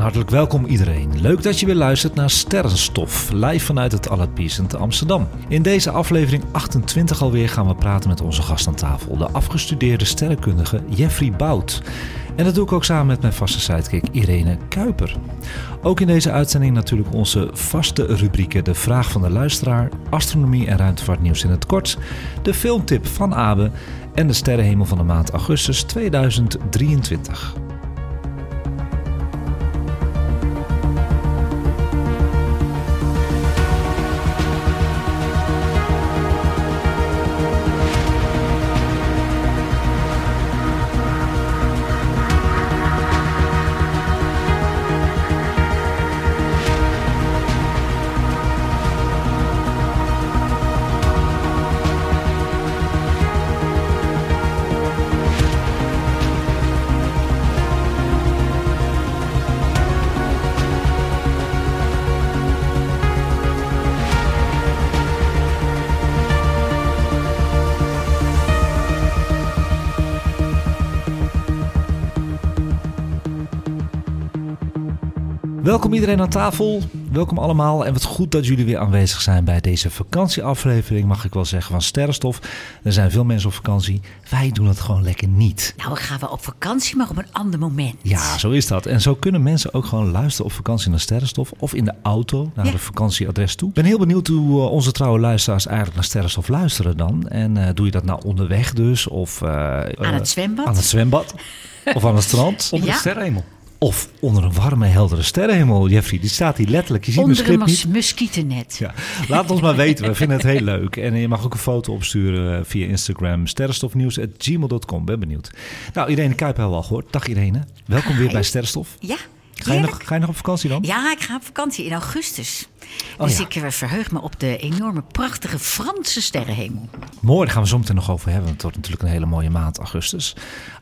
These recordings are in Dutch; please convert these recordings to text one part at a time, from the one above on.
Hartelijk welkom iedereen. Leuk dat je weer luistert naar Sterrenstof, live vanuit het Allard te Amsterdam. In deze aflevering 28 alweer gaan we praten met onze gast aan tafel, de afgestudeerde sterrenkundige Jeffrey Bout. En dat doe ik ook samen met mijn vaste sidekick Irene Kuiper. Ook in deze uitzending natuurlijk onze vaste rubrieken De Vraag van de Luisteraar, Astronomie en Ruimtevaartnieuws in het kort, de filmtip van Abe en de sterrenhemel van de maand augustus 2023. Welkom iedereen aan tafel. Welkom allemaal. En wat goed dat jullie weer aanwezig zijn bij deze vakantieaflevering, mag ik wel zeggen, van Sterrenstof. Er zijn veel mensen op vakantie. Wij doen het gewoon lekker niet. Nou, dan gaan we op vakantie, maar op een ander moment. Ja, zo is dat. En zo kunnen mensen ook gewoon luisteren op vakantie naar Sterrenstof of in de auto naar Ja. de vakantieadres toe. Ik ben heel benieuwd hoe eh, onze trouwe luisteraars eigenlijk naar Sterrenstof luisteren dan. En eh, doe je dat nou onderweg dus? Of eh, Aan het zwembad. Aan het zwembad? of aan het strand? Onder Ja. de sterrenhemel. Of onder een warme, heldere sterrenhemel, Jeffrey. Die staat hier letterlijk. Je ziet mijn Onder een muskietennet. Ja, laat ons maar weten. We vinden het heel leuk. En je mag ook een foto opsturen eh, via Instagram. Sterrenstofnieuws.gmail.com. Ben benieuwd. Nou, Irene Kuip hebben we al gehoord. Dag Irene. Welkom weer bij Sterrenstof. Ja, Ga je, nog, heerlijk. ga je nog op vakantie dan? Ja, ik ga op vakantie in augustus. Oh, dus ja. ik eh, verheug me op de enorme, prachtige Franse sterrenhemel. Mooi, daar gaan we zo meteen nog over hebben. want Het wordt natuurlijk een hele mooie maand, augustus.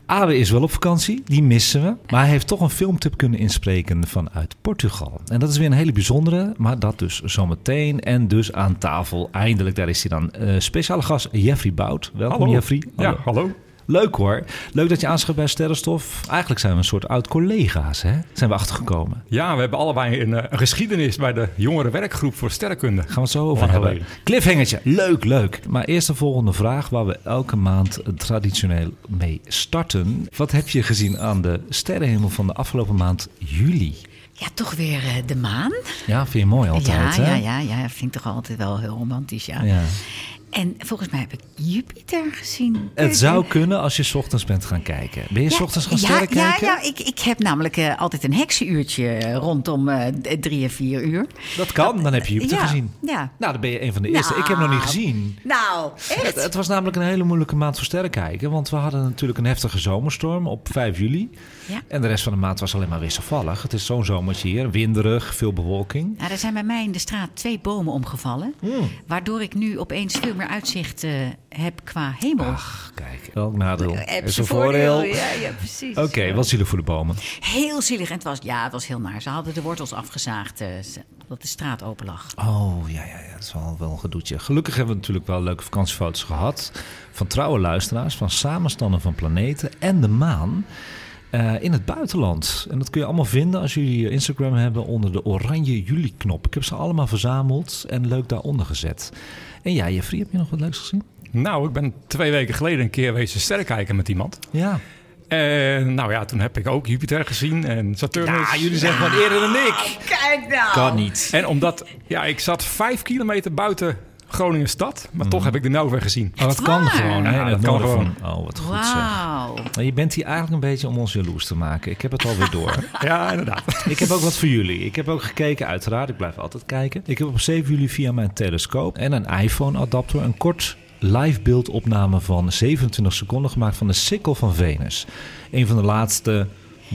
Abe is wel op vakantie, die missen we. Maar hij heeft toch een filmtip kunnen inspreken vanuit Portugal. En dat is weer een hele bijzondere, maar dat dus zometeen. En dus aan tafel, eindelijk, daar is hij dan. Eh, speciale gast Jeffrey Bout. Welkom Hallo. Jeffrey. Ja, hallo. Leuk hoor. Leuk dat je aanschuift bij Sterrenstof. Eigenlijk zijn we een soort oud-collega's, hè? Zijn we achtergekomen. Ja, we hebben allebei een, eh, een geschiedenis bij de jongere werkgroep voor sterrenkunde. Gaan we het zo over Lang hebben. geleden. Cliffhangertje. Leuk, leuk. Maar eerst de volgende vraag waar we elke maand traditioneel mee starten. Wat heb je gezien aan de sterrenhemel van de afgelopen maand juli? Ja, toch weer eh, de maan. Ja, vind je mooi altijd, ja, hè? ja, ja, ja, vind ik toch altijd wel heel romantisch, ja. Ja. En volgens mij heb ik Jupiter gezien. Het zou kunnen als je 's ochtends bent gaan kijken. Ben je 's ochtends gaan ja, sterren ja, kijken? Ja, ik, ik heb namelijk eh, altijd een heksenuurtje rondom d- drie en vier uur. Dat kan, dan heb je Jupiter ja, gezien. Ja. Nou, dan ben je een van de eerste. Ik heb nog niet Nou, gezien. Nou, Het, echt? het was namelijk een hele moeilijke maand voor sterren kijken. Want we hadden natuurlijk een heftige zomerstorm op 5 juli. Ja. En de rest van de maand was alleen maar wisselvallig. Het is zo'n zomertje hier. Winderig, veel bewolking. Nou, er zijn bij mij in de straat twee bomen omgevallen. Hmm. Waardoor ik nu opeens veel meer uitzicht eh, heb qua hemel. Ach, kijk. Elk nadeel is een voordeel. Ja, ja, precies. Oké, wat zielig voor de bomen. Heel zielig. En het was, ja, het was heel naar. Ze hadden de wortels afgezaagd, omdat de straat open lag. Oh, ja, ja, ja. Dat is wel, wel een gedoetje. Gelukkig hebben we natuurlijk wel leuke vakantiefoto's gehad. Van trouwe luisteraars, van samenstanden van planeten en de maan. Eh, in het buitenland. En dat kun je allemaal vinden als jullie Instagram hebben onder de oranje juli-knop. Ik heb ze allemaal verzameld en leuk daaronder gezet. En ja, Jeffrey, heb je nog wat leuks gezien? Nou, ik ben twee weken geleden een keer wezen sterren kijken met iemand. Ja. En nou ja, toen heb ik ook Jupiter gezien en Saturnus. Ja, jullie zeggen gewoon eerder dan ik. Kijk nou! Kan niet. En omdat, ja, ik zat vijf kilometer buiten Groningen stad, maar toch heb ik de weer gezien. Oh, dat kan gewoon, hè? Ja, dat kan gewoon. van... Oh, wat goed zeg. Maar je bent hier eigenlijk een beetje om ons jaloers te maken. Ik heb het alweer door. Ja, inderdaad. ik heb ook wat voor jullie. Ik heb ook gekeken, uiteraard. Ik blijf altijd kijken. Ik heb op 7 juli via mijn telescoop en een iPhone-adapter... een kort live beeldopname van 27 seconden gemaakt van de sikkel van Venus. Een van de laatste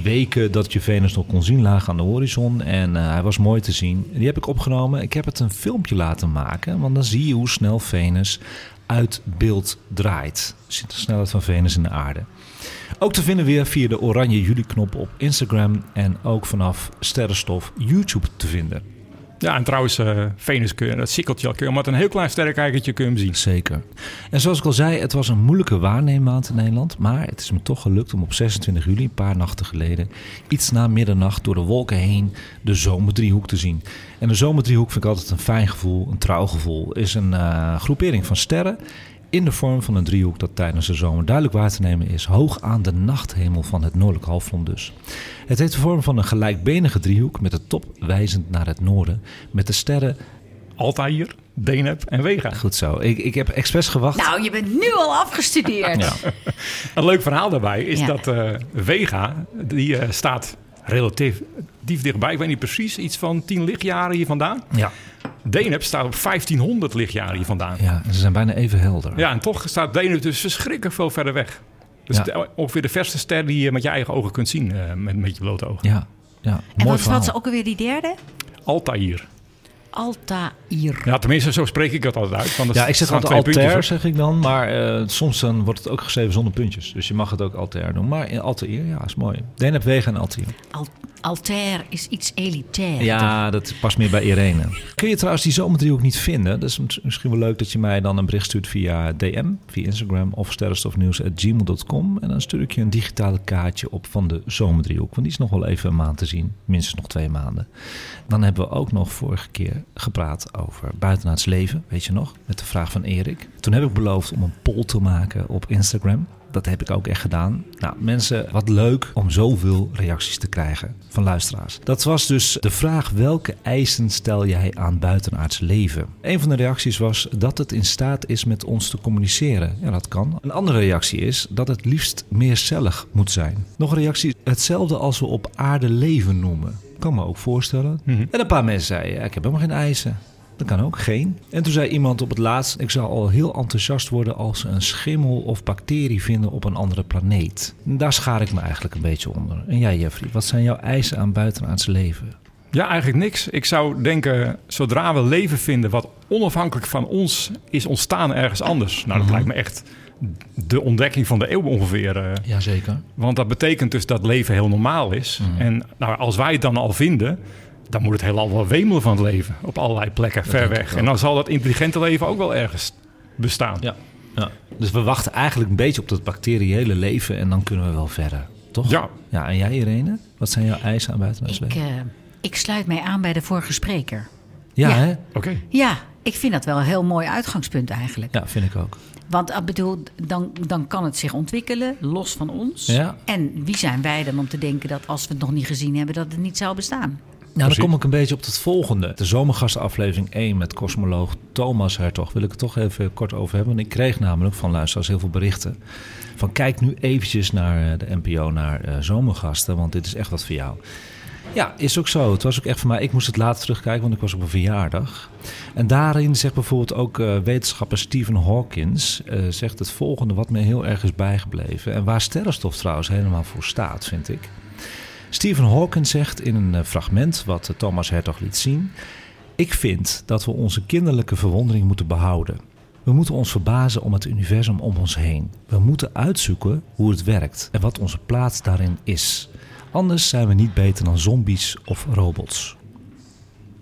weken dat je Venus nog kon zien lagen aan de horizon. En eh, hij was mooi te zien. Die heb ik opgenomen. Ik heb het een filmpje laten maken. Want dan zie je hoe snel Venus uit beeld draait. Je ziet de snelheid van Venus in de aarde. Ook te vinden weer via de oranje juli-knop op Instagram. En ook vanaf Sterrenstof YouTube te vinden. Ja, en trouwens, eh, Venus kun je, dat sikkeltje al kun je, een heel klein sterrenkijkertje kun je hem zien. Zeker. En zoals ik al zei, het was een moeilijke waarneemmaand in Nederland. Maar het is me toch gelukt om op 26 juli, een paar nachten geleden, iets na middernacht door de wolken heen de zomerdriehoek te zien. En de zomerdriehoek vind ik altijd een fijn gevoel, een trouw gevoel. Is een eh, groepering van sterren in de vorm van een driehoek dat tijdens de zomer duidelijk waar te nemen is, hoog aan de nachthemel van het noordelijk halfrond dus. Het heeft de vorm van een gelijkbenige driehoek met de top wijzend naar het noorden, met de sterren Altair, Deneb en Vega. Goed zo. Ik, ik heb expres gewacht. Nou, je bent nu al afgestudeerd. Ja. Een leuk verhaal daarbij is Ja. dat eh, Vega, die eh, staat relatief diep dichtbij. Ik weet niet precies, iets van 10 lichtjaren hier vandaan. Ja. Deneb staat op 1500 lichtjaren hier vandaan. Ja, ja, ze zijn bijna even helder. en toch staat Deneb dus verschrikkelijk veel verder weg. Dus Ja. het- ongeveer de verste ster die je met je eigen ogen kunt zien, eh, met, met je blote ogen. Ja, ja. En mooi wat was ook alweer die derde? Altair. Altair. Ja, tenminste, zo spreek ik het altijd uit. Want Ja, ik zeg altijd twee altair, zeg ik dan. Maar eh, soms dan wordt het ook geschreven zonder puntjes. Dus je mag het ook altair doen. Maar in altair, ja, is mooi. Deneb, Wegen en altair. Al- Altair is iets elitair. Ja, dat past meer bij Irene. Kun je trouwens die zomerdriehoek niet vinden? Dat is mis- misschien wel leuk dat je mij dan een bericht stuurt via DM, via Instagram of sterrenstofnieuws.gmail.com. En dan stuur ik je een digitale kaartje op van de zomerdriehoek. Want die is nog wel even een maand te zien. Minstens nog twee maanden. Dan hebben we ook nog vorige keer gepraat over buitenaards leven. Weet je nog? Met de vraag van Erik. Toen heb ik beloofd om een poll te maken op Instagram. Dat heb ik ook echt gedaan. Nou, mensen, wat leuk om zoveel reacties te krijgen van luisteraars. Dat was dus de vraag: welke eisen stel jij aan buitenaards leven? Een van de reacties was dat het in staat is met ons te communiceren. Ja, dat kan. Een andere reactie is dat het liefst meercellig moet zijn. Nog een reactie: hetzelfde als we op aarde leven noemen. Kan me ook voorstellen. Mhm. En een paar mensen zeiden: ik heb helemaal geen eisen. Dat kan ook, geen. En toen zei iemand op het laatst: Ik zou al heel enthousiast worden als ze een schimmel of bacterie vinden op een andere planeet. En daar schaar ik me eigenlijk een beetje onder. En jij, Jeffrey, wat zijn jouw eisen aan buitenaards leven? Ja, eigenlijk niks. Ik zou denken, zodra we leven vinden wat onafhankelijk van ons is ontstaan ergens anders. Nou, dat Mhm. lijkt me echt de ontdekking van de eeuw ongeveer. eh. Jazeker. Want dat betekent dus dat leven heel normaal is. Mhm. En nou, als wij het dan al vinden, dan moet het heelal wel wemelen van het leven. Op allerlei plekken, ver weg. En dan zal dat intelligente leven ook wel ergens bestaan. Ja. ja. Dus we wachten eigenlijk een beetje op dat bacteriële leven en dan kunnen we wel verder. Toch? Ja. Ja, en jij, Irene? Wat zijn jouw eisen aan buitenaards Ik, leven? eh, ik sluit mij aan bij de vorige spreker. ja, ja. hè? Oké. Ja, ik vind dat wel een heel mooi uitgangspunt eigenlijk. Ja, vind ik ook. Want ik bedoel, dan, dan kan het zich ontwikkelen, los van ons. Ja. En wie zijn wij dan om te denken dat als we het nog niet gezien hebben, dat het niet zou bestaan? Nou, dan kom ik een beetje op het volgende. De zomergastenaflevering 1 met cosmoloog Thomas Hertog wil ik het toch even kort over hebben. Want ik kreeg namelijk van luisteraars heel veel berichten. Van kijk nu eventjes naar eh, de NPO, naar eh, zomergasten, want dit is echt wat voor jou. Ja, is ook zo. Het was ook echt voor mij. Ik moest het later terugkijken, want ik was op een verjaardag. En daarin zegt bijvoorbeeld ook eh, wetenschapper Stephen Hawkins... eh, zegt het volgende wat me heel erg is bijgebleven. En waar sterrenstof trouwens helemaal voor staat, vind ik. Stephen Hawking zegt in een eh, fragment wat Thomas Hertog liet zien: Ik vind dat we onze kinderlijke verwondering moeten behouden. We moeten ons verbazen om het universum om ons heen. We moeten uitzoeken hoe het werkt en wat onze plaats daarin is. Anders zijn we niet beter dan zombies of robots.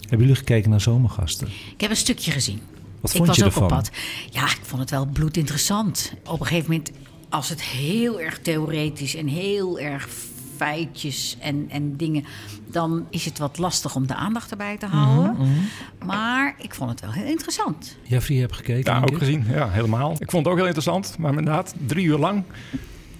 Hebben jullie gekeken naar zomergasten? Ik heb een stukje gezien. Wat ik vond was je ook ervan? op pad. Ja, ik vond het wel bloedinteressant. Op een gegeven moment, als het heel erg theoretisch en heel erg feitjes en, en dingen, dan is het wat lastig om de aandacht erbij te houden. Mhm, Maar ik vond het wel heel interessant. Jeffrey, je hebt gekeken? Ja, ook ik? gezien. Ja, helemaal. Ik vond het ook heel interessant. Maar inderdaad, drie uur lang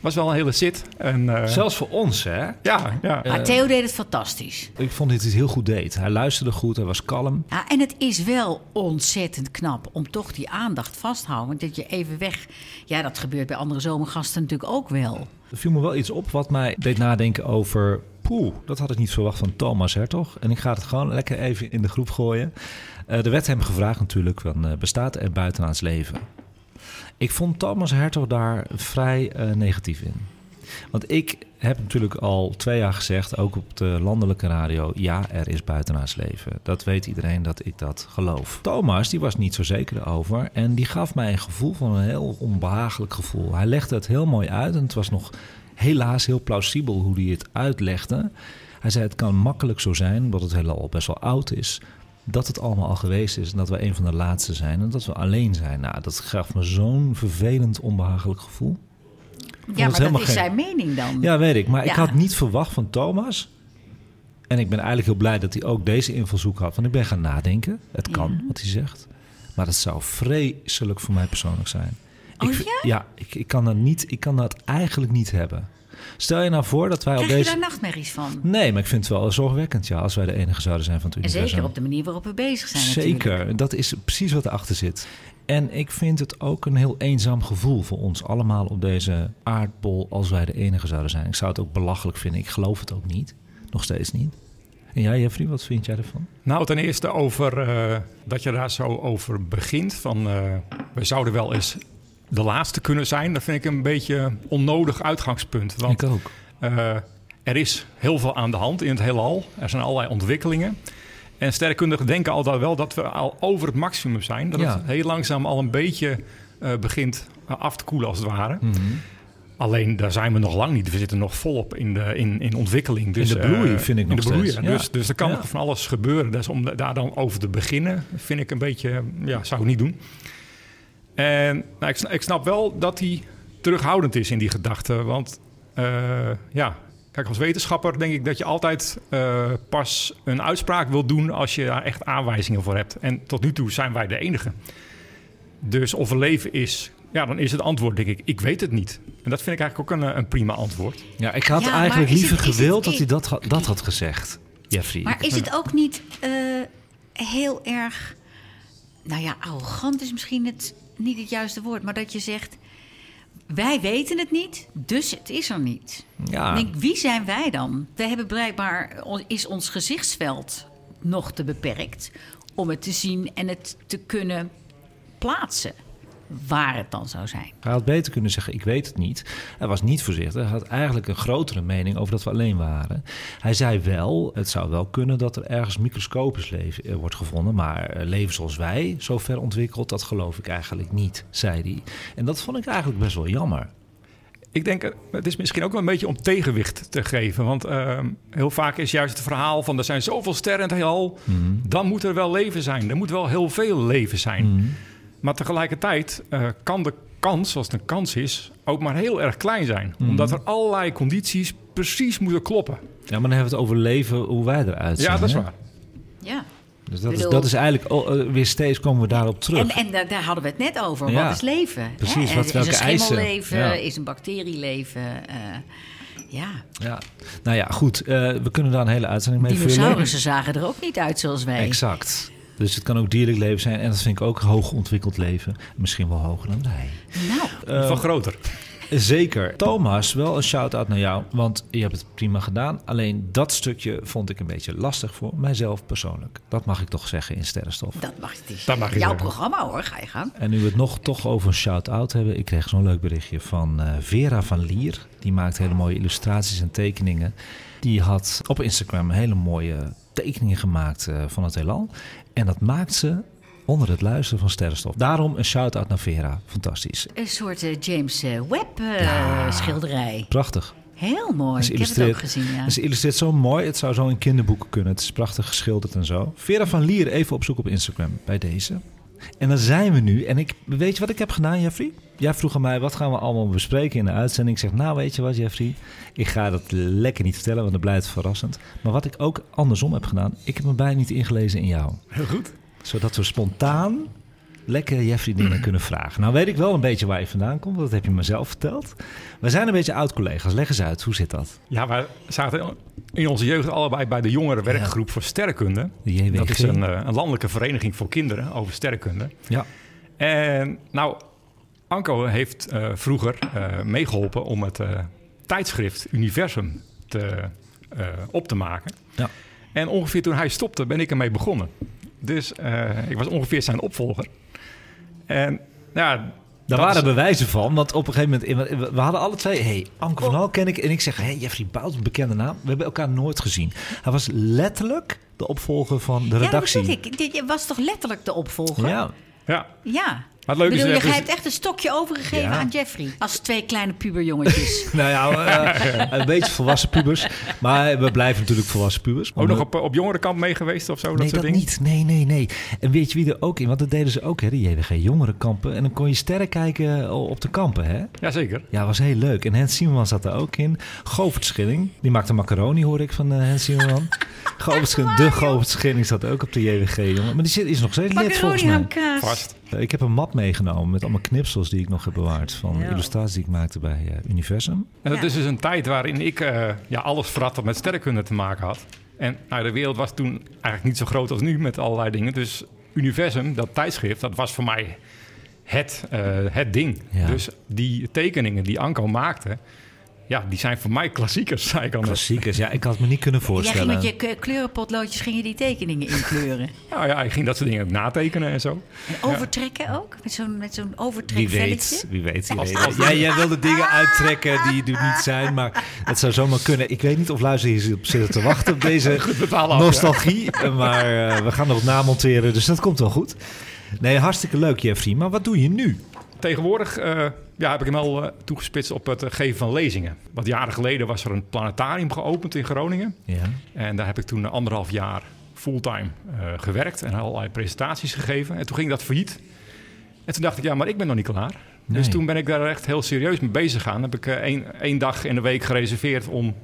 was wel een hele zit. En, eh, Zelfs voor ons, hè? Ja, ja. Maar Theo deed het fantastisch. Ik vond dat hij het heel goed deed. Hij luisterde goed, hij was kalm. Ja, en het is wel ontzettend knap om toch die aandacht vast te houden. Dat je even weg... Ja, dat gebeurt bij andere zomergasten natuurlijk ook wel. Er viel me wel iets op wat mij deed nadenken over... Poeh, dat had ik niet verwacht van Thomas Hertog. En ik ga het gewoon lekker even in de groep gooien. Eh, er werd hem gevraagd natuurlijk, van, eh, bestaat er buitenaards leven? Ik vond Thomas Hertog daar vrij eh, negatief in. Want ik heb natuurlijk al twee jaar gezegd, ook op de landelijke radio... ja, er is buitenaards leven. Dat weet iedereen dat ik dat geloof. Thomas, die was niet zo zeker erover... en die gaf mij een gevoel van een heel onbehagelijk gevoel. Hij legde het heel mooi uit en het was nog helaas heel plausibel hoe hij het uitlegde. Hij zei, het kan makkelijk zo zijn, omdat het heelal best wel oud is dat het allemaal al geweest is en dat we een van de laatste zijn en dat we alleen zijn. Nou, dat gaf me zo'n vervelend, onbehagelijk gevoel. Ja, maar dat is geen- zijn mening dan. Ja, weet ik. Maar ik had niet verwacht van Thomas. En ik ben eigenlijk heel blij dat hij ook deze invalshoek had. Want ik ben gaan nadenken. Het kan, Ja. wat hij zegt. Maar het zou vreselijk voor mij persoonlijk zijn. Oh, ik, ja? Ja, ik, ik, kan dat niet, ik kan dat eigenlijk niet hebben. Stel je nou voor dat wij op Krijg je deze... daar nachtmerries van? Nee, maar ik vind het wel zorgwekkend, ja, als wij de enige zouden zijn van het En zeker op de manier waarop we bezig zijn natuurlijk. Zeker, dat is precies wat erachter zit. En ik vind het ook een heel eenzaam gevoel voor ons allemaal op deze aardbol als wij de enige zouden zijn. Ik zou het ook belachelijk vinden. Ik geloof het ook niet. Nog steeds niet. En jij, Jeffrey, wat vind jij ervan? Nou, ten eerste over eh, dat je daar zo over begint. Van eh, we zouden wel eens de laatste kunnen zijn. Dat vind ik een beetje onnodig uitgangspunt. Want ik ook. eh, er is heel veel aan de hand in het heelal. Er zijn allerlei ontwikkelingen. En sterrenkundigen denken altijd wel dat we al over het maximum zijn. Dat Ja. het heel langzaam al een beetje eh, begint eh, af te koelen als het ware. Mhm. Alleen daar zijn we nog lang niet. We zitten nog volop in, de, in, in ontwikkeling. Dus, In de bloei, vind ik nog de bloei, steeds. ja. Dus, dus er kan Ja. van alles gebeuren. Dus om da- daar dan over te beginnen, vind ik een beetje... Ja, zou ik niet doen. En nou, ik, sna- ik snap wel dat hij terughoudend is in die gedachte. Want eh, ja, kijk, als wetenschapper denk ik dat je altijd eh, pas een uitspraak wil doen... als je daar echt aanwijzingen voor hebt. En tot nu toe zijn wij de enige. Dus of er leven is, ja, dan is het antwoord denk ik, ik weet het niet. En dat vind ik eigenlijk ook een, eh, een prima antwoord. Ja, ik had Ja, eigenlijk liever het- gewild het- dat hij dat, dat had gezegd. Jeffrey. Maar is het ook niet eh, heel erg... Nou ja, arrogant is misschien het, niet het juiste woord. Maar dat je zegt, wij weten het niet, dus het is er niet. ja, Ik denk, wie zijn wij dan? We hebben blijkbaar, is ons gezichtsveld nog te beperkt... om het te zien en het te kunnen plaatsen. Waar het dan zou zijn. Hij had beter kunnen zeggen, ik weet het niet. Hij was niet voorzichtig. Hij had eigenlijk een grotere mening over dat we alleen waren. Hij zei wel, het zou wel kunnen dat er ergens microscopisch leven eh, wordt gevonden. Maar eh, leven zoals wij, zo ver ontwikkeld, dat geloof ik eigenlijk niet, zei hij. En dat vond ik eigenlijk best wel jammer. Ik denk, eh, het is misschien ook wel een beetje om tegenwicht te geven. Want ehm, heel vaak is juist het verhaal van er zijn zoveel sterren in het heelal. Dan moet er wel leven zijn. Er moet wel heel veel leven zijn. Maar tegelijkertijd eh, kan de kans, als het een kans is, ook maar heel erg klein zijn. Omdat er allerlei condities precies moeten kloppen. Ja, maar dan hebben we het over leven, hoe wij eruit zien. Ja, dat is hè? waar. Ja. Dus dat, is, dat is eigenlijk, oh, eh, weer steeds komen we daarop terug. En, en daar, daar hadden we het net over. Ja. Wat is leven? Precies, Hè? wat- is welke een eisen? schimmelleven? Ja. Is een bacterieleven? eh, ja. Ja. Nou ja, goed. eh, we kunnen daar een hele uitzending mee vullen. Dinosaurussen zagen er ook niet uit zoals wij. Exact. Dus het kan ook dierlijk leven zijn. En dat vind ik ook hoog ontwikkeld leven. Misschien wel hoger dan wij. Nou, Eh, Van groter. Zeker. Thomas, wel een shout-out naar jou. Want je hebt het prima gedaan. Alleen dat stukje vond ik een beetje lastig voor mijzelf persoonlijk. Dat mag ik toch zeggen in Sterrenstof. dat mag het is Dat mag je jouw zeggen. programma hoor, ga je gang. En nu we het nog toch over een shout-out hebben. Ik kreeg zo'n leuk berichtje van eh, Vera van Lier. Die maakt hele mooie illustraties en tekeningen. Die had op Instagram hele mooie tekeningen gemaakt eh, van het heelal. En dat maakt ze onder het luisteren van Sterrenstof. Daarom een shout-out naar Vera. Fantastisch. Een soort eh, James eh, Webb eh, Ja. schilderij. Prachtig. Heel mooi. Ik heb het ook gezien, ja. Ze illustreert zo mooi. Het zou zo in kinderboeken kunnen. Het is prachtig geschilderd en zo. Vera van Lier, even op zoek op Instagram bij deze. En dan zijn we nu. En ik, weet je wat ik heb gedaan, Jeffrey? Jij vroeg aan mij, wat gaan we allemaal bespreken in de uitzending? Ik zeg, nou weet je wat, Jeffrey? Ik ga dat lekker niet vertellen, want dan blijft verrassend. Maar wat ik ook andersom heb gedaan, ik heb me bijna niet ingelezen in jou. Heel goed. Zodat we spontaan lekker Jeffrey dingen kunnen vragen. Nou weet ik wel een beetje waar je vandaan komt, want dat heb je mezelf verteld. We zijn een beetje oud-collega's. Leg eens uit, hoe zit dat? Ja, wij zaten in onze jeugd allebei bij de jongere werkgroep voor sterrenkunde. Dat is een, eh, een landelijke vereniging voor kinderen over sterrenkunde. Ja. En nou, Anko heeft eh, vroeger eh, meegeholpen om het tijdschrift Universum te, op te maken. Ja. En ongeveer toen hij stopte, ben ik ermee begonnen. Dus ik was ongeveer zijn opvolger. En ja, Daar Dat waren is- bewijzen van, want op een gegeven moment... We we hadden alle twee... hey, Anke van Hal ken ik. En ik zeg, hey, Jeffrey Bout, een bekende naam. We hebben elkaar nooit gezien. Hij was letterlijk de opvolger van de Ja, dat redactie. ik. Dit was toch letterlijk de opvolger? Ja, Ja, Ja. Maar het Bedoel, je is- hebt echt een stokje overgegeven Ja. aan Jeffrey. Als twee kleine puberjongetjes. nou ja, eh, een beetje volwassen pubers. Maar we blijven natuurlijk volwassen pubers. ook nog op, op jongerenkamp mee geweest of zo? Nee, dat dat soort niet. Nee, nee, nee. En weet je wie er ook in? Want dat deden ze ook, hè, de JWG jongerenkampen. En dan kon je sterren kijken eh, op de kampen, hè? Jazeker. Ja, was heel leuk. En Hens Simmerman zat er ook in. Govert Schilling, die maakte macaroni, hoor ik van eh, Hens Simmerman. Govert Schilling, de Govert Schilling zat ook op de JWG, jongen. Maar die zit, is nog steeds lid volgens Macaroni mij. aan kaas. Vast. Eh, Ik heb een map meegenomen met allemaal knipsels die ik nog heb bewaard. Van Ja. illustraties die ik maakte bij eh, Universum. En dat Ja. is dus een tijd waarin ik eh, ja, alles wat met sterrenkunde te maken had. En nou, de wereld was toen eigenlijk niet zo groot als nu met allerlei dingen. Dus Universum, dat tijdschrift, dat was voor mij het, eh, het ding. Ja. Dus die tekeningen die Anko maakte, ja, die zijn voor mij klassiekers, zei ik anders. Klassiekers. Ja, ik had me niet kunnen Jij ging voorstellen. met je kleurenpotloodjes ging je die tekeningen inkleuren. Nou ja, ik ging dat soort dingen natekenen en zo. En overtrekken ook? Met zo'n, met zo'n Wie overtrekvelletje? weet, wie weet. Wie weet. als- Jij, wilde dingen uittrekken die er niet zijn, maar het zou zomaar kunnen. Ik weet niet of luisteraars op zitten te wachten op deze ja. nostalgie, maar eh, we gaan nog namonteren, dus dat komt wel goed. Nee, hartstikke leuk, Jeffrey. Maar wat doe je nu? Tegenwoordig eh, ja, heb ik hem al eh, toegespitst op het eh, geven van lezingen. Want jaren geleden was er een planetarium geopend in Groningen. Ja. En daar heb ik toen anderhalf jaar fulltime eh, gewerkt en allerlei presentaties gegeven. En toen ging dat failliet. En toen dacht ik, ja, maar ik ben nog niet klaar. Dus toen ben ik daar echt heel serieus mee bezig gegaan. Heb ik eh, één, één dag in de week gereserveerd om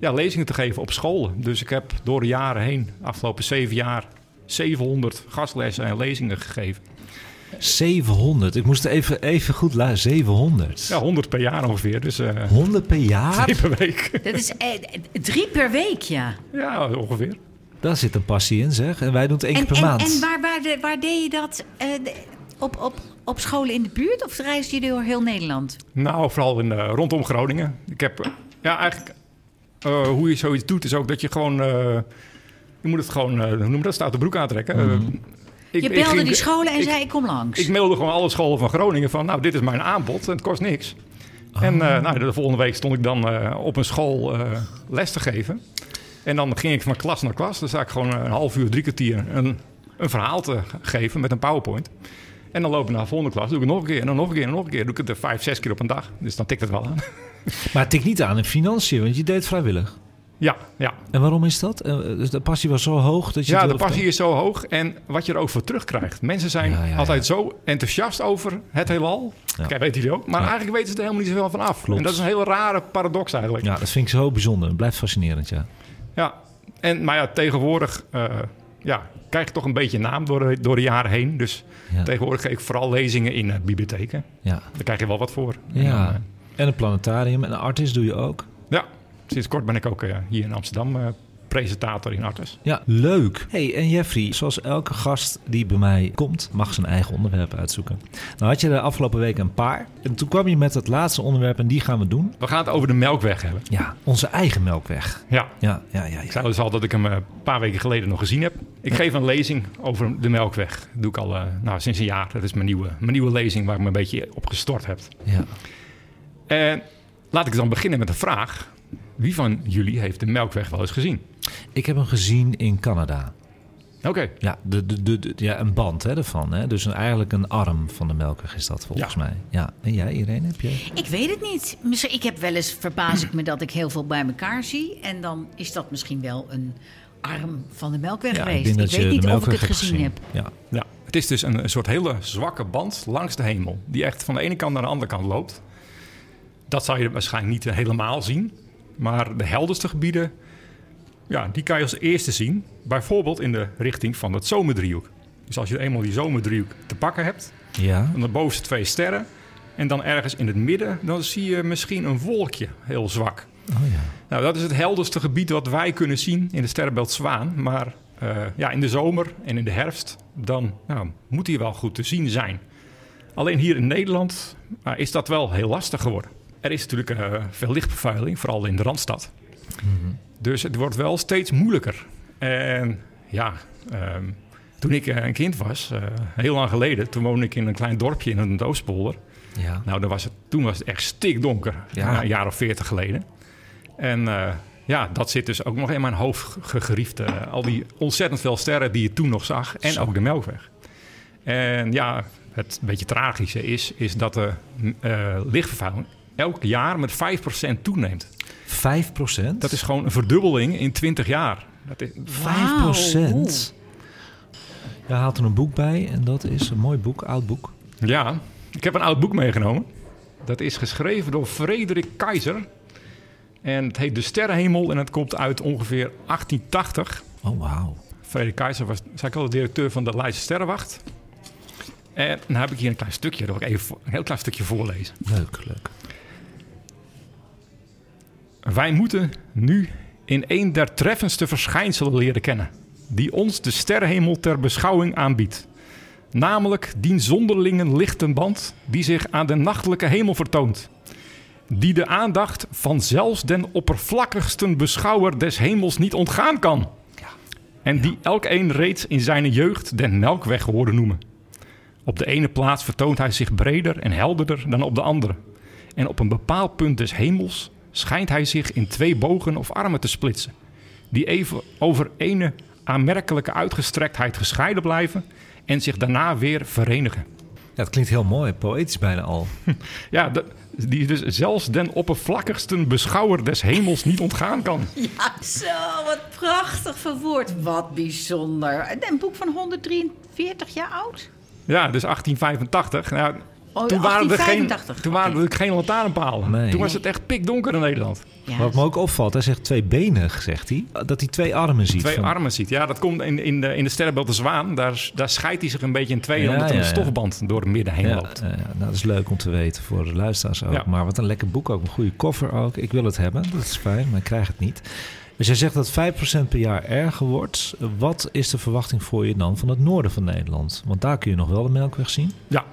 ja, lezingen te geven op scholen. Dus ik heb door de jaren heen, afgelopen zeven jaar, 700 gastlessen en lezingen gegeven. 700. Ik moest even, even goed luisteren. 700. Ja, 100 per jaar ongeveer. Dus eh 100 per jaar? twee per week. Dat is eh, drie per week, ja. ja, ongeveer. Daar zit een passie in, zeg. En wij doen het één keer per en, maand. en waar, waar, de- waar deed je dat? eh, de- op, op, op scholen in de buurt of reisde je door heel Nederland? Nou, vooral in, eh, rondom Groningen. Ik heb, ja, eigenlijk eh, hoe je zoiets doet, is ook dat je gewoon, eh, je moet het gewoon, eh, hoe noem je dat, staat de broek aantrekken. Eh, ik- Je ik belde ging- die scholen en ik, zei ik kom langs. Ik mailde gewoon alle scholen van Groningen van, nou, dit is mijn aanbod en het kost niks. En Oh. eh, nou, de volgende week stond ik dan eh, op een school eh, les te geven. En dan ging ik van klas naar klas. Dan sta ik gewoon een half uur, drie kwartier een, een verhaal te geven met een PowerPoint. En dan loop ik naar de volgende klas, doe ik het nog een keer en dan nog een keer en nog een keer. Doe ik het er vijf, zes keer op een dag. Dus dan tikt het wel aan. Maar het tikt niet aan in financiën, want je deed het vrijwillig. Ja, ja. En waarom is dat? Dus de passie was zo hoog dat je... ja de passie is zo hoog en wat je er ook voor terugkrijgt. Mensen zijn Ja, ja, altijd zo enthousiast over het heelal. Kijk, weten jullie ook. Maar eigenlijk weten ze er helemaal niet zoveel van af. Klopt. En dat is een hele rare paradox eigenlijk. Ja, dat vind ik zo bijzonder. Het blijft fascinerend, ja. Ja, en, maar ja, tegenwoordig eh, ja, krijg je toch een beetje naam door de, door de jaren heen. Dus tegenwoordig geef ik vooral lezingen in bibliotheken. Ja. Daar krijg je wel wat voor. En dan, ja. eh, En een planetarium en een artist doe je ook. ja, sinds kort ben ik ook eh, hier in Amsterdam eh, presentator in Artes. Ja, leuk. Hey, en Jeffrey, zoals elke gast die bij mij komt, mag zijn eigen onderwerp uitzoeken. Nou had je de afgelopen week een paar. En toen kwam je met het laatste onderwerp en die gaan we doen. We gaan het over de Melkweg hebben. Ja, onze eigen melkweg. Ja, Ja, ja, ja. ik zei dus al dat ik hem eh, een paar weken geleden nog gezien heb. Ik geef een lezing over de Melkweg. Dat doe ik al eh, nou, sinds een jaar. Dat is mijn nieuwe, mijn nieuwe lezing waar ik me een beetje op gestort heb. ja. En laat ik dan beginnen met de vraag. Wie van jullie heeft de Melkweg wel eens gezien? Ik heb hem gezien in Canada. Oké. Ja, de, de, de, de- ja een band hè, ervan. Hè? Dus een, eigenlijk een arm van de melkweg is dat volgens Ja. mij. Ja. En jij, Irene, heb je? Ik weet het niet. Misschien, ik heb wel eens verbaas ik me dat ik heel veel bij elkaar zie. En dan is dat misschien wel een arm van de melkweg Ja, geweest. denk Ik, weet niet of ik het gezien heb. Ja. Ja, het is dus een, een soort hele zwakke band langs de hemel. Die echt van de ene kant naar de andere kant loopt. Dat zou je waarschijnlijk niet helemaal zien. Maar de helderste gebieden, ja, die kan je als eerste zien. Bijvoorbeeld in de richting van het zomerdriehoek. Dus als je eenmaal die zomerdriehoek te pakken hebt, Ja. dan de bovenste twee sterren. En dan ergens in het midden, dan zie je misschien een wolkje, heel zwak. Oh ja. Nou, dat is het helderste gebied wat wij kunnen zien in de sterrenbeeld Zwaan. Maar eh, ja, in de zomer en in de herfst, dan nou, moet die wel goed te zien zijn. Alleen hier in Nederland nou, is dat wel heel lastig geworden. Er is natuurlijk eh, veel lichtvervuiling, vooral in de Randstad. Dus het wordt wel steeds moeilijker. En ja, ehm, toen ik eh, een kind was, eh, heel lang geleden, toen woonde ik in een klein dorpje in het Oostpolder. Ja. Nou, dan was het, toen was het echt stikdonker, Ja. een jaar of veertig geleden. En ja, dat zit dus ook nog in mijn hoofd gegriefd. al die ontzettend veel sterren die je toen nog zag. En Zo. ook de Melkweg. En ja, het beetje tragische is, is dat de lichtvervuiling elk jaar met 5% toeneemt. 5 procent? Dat is gewoon een verdubbeling in 20 jaar. Dat is, 5 procent. Je haalt er een boek bij en dat is een mooi boek, oud boek. ja, ik heb een oud boek meegenomen. Dat is geschreven door Frederik Keizer. En het heet De Sterrenhemel en het komt uit ongeveer 1880. Oh, wauw. Frederik Keizer was, zei ik al, de directeur van de Leidse Sterrenwacht. En dan heb ik hier een klein stukje, dat wil ik even een heel klein stukje voorlezen. Leuk, leuk. Wij moeten nu in een der treffendste verschijnselen leren kennen, die ons de sterrenhemel ter beschouwing aanbiedt. Namelijk die zonderlinge lichtenband die zich aan de nachtelijke hemel vertoont. Die de aandacht van zelfs den oppervlakkigsten beschouwer des hemels niet ontgaan kan. En die elk een reeds in zijn jeugd den melkweg hoorde noemen. Op de ene plaats vertoont hij zich breder en helderder dan op de andere. En op een bepaald punt des hemels schijnt hij zich in twee bogen of armen te splitsen, die even over ene aanmerkelijke uitgestrektheid gescheiden blijven en zich daarna weer verenigen. Ja, het klinkt heel mooi, poëtisch bijna al. Ja, de- die dus zelfs den oppervlakkigsten beschouwer des hemels niet ontgaan kan. Ja, zo, wat prachtig verwoord. Wat bijzonder. Een boek van 143 jaar oud? Ja, dus 1885. Nou, Oh, toen waren er geen, 1885. toen waren er geen lantaarnpalen. Nee. Toen was het echt pikdonker in Nederland. Ja, Wat me ook opvalt, hij zegt tweebenig, zegt hij. Dat hij twee armen ziet. Twee van- armen ziet. Ja, dat komt in, in, de, in de sterrenbeeld de Zwaan. Daar, daar scheidt hij zich een beetje in tweeën... Ja, omdat er ja, een ja. stofband door het midden heen Ja, loopt. nou, dat is leuk om te weten voor de luisteraars ook. Ja. Maar wat een lekker boek ook. Een goede koffer ook. Ik wil het hebben. Dat is fijn, maar ik krijg het niet. Dus jij zegt dat 5% per jaar erger wordt. Wat is de verwachting voor je dan van het noorden van Nederland? Want daar kun je nog wel de Melkweg zien. Ja.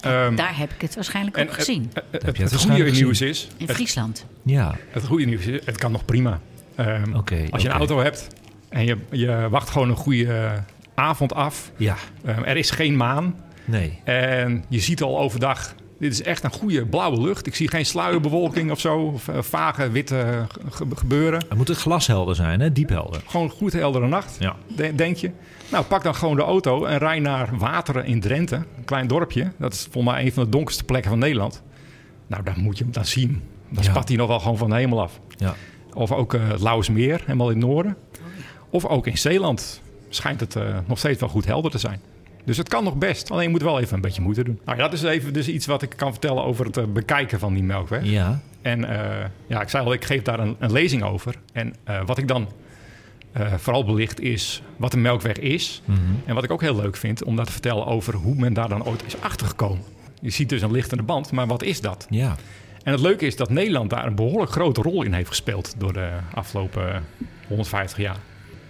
Ehm, Daar heb ik het waarschijnlijk en ook gezien. Het, het, het, het goede nieuws is... In Het, Friesland. Ja, het goede nieuws is, het kan nog prima. Ehm, als je een auto hebt en je, je wacht gewoon een goede eh, avond af... Ja, Ehm, er is geen maan nee. en je ziet al overdag... Dit is echt een goede blauwe lucht. Ik zie geen sluierbewolking of zo. Of eh, vage witte ge- gebeuren. Het moet een glashelder zijn, hè? Diephelder. Gewoon een goed heldere nacht, Ja. de- denk je. Nou, pak dan gewoon de auto en rij naar Wateren in Drenthe. Een klein dorpje. Dat is volgens mij een van de donkerste plekken van Nederland. Nou, daar moet je hem dan zien. Dan Ja. spat hij nog wel gewoon van de hemel af. Ja. Of ook Lauwersmeer, helemaal in het noorden. Of ook in Zeeland schijnt het eh, nog steeds wel goed helder te zijn. Dus het kan nog best. Alleen je moet wel even een beetje moeite doen. Nou ja, dat is even dus iets wat ik kan vertellen over het eh, bekijken van die melkweg. Ja. En ja, ik zei al, ik geef daar een, een lezing over. En wat ik dan eh, vooral belicht is wat een melkweg is. Mhm. En wat ik ook heel leuk vind, om daar te vertellen over hoe men daar dan ooit is achtergekomen. Je ziet dus een lichtende band, maar wat is dat? Ja. En het leuke is dat Nederland daar een behoorlijk grote rol in heeft gespeeld door de afgelopen 150 jaar.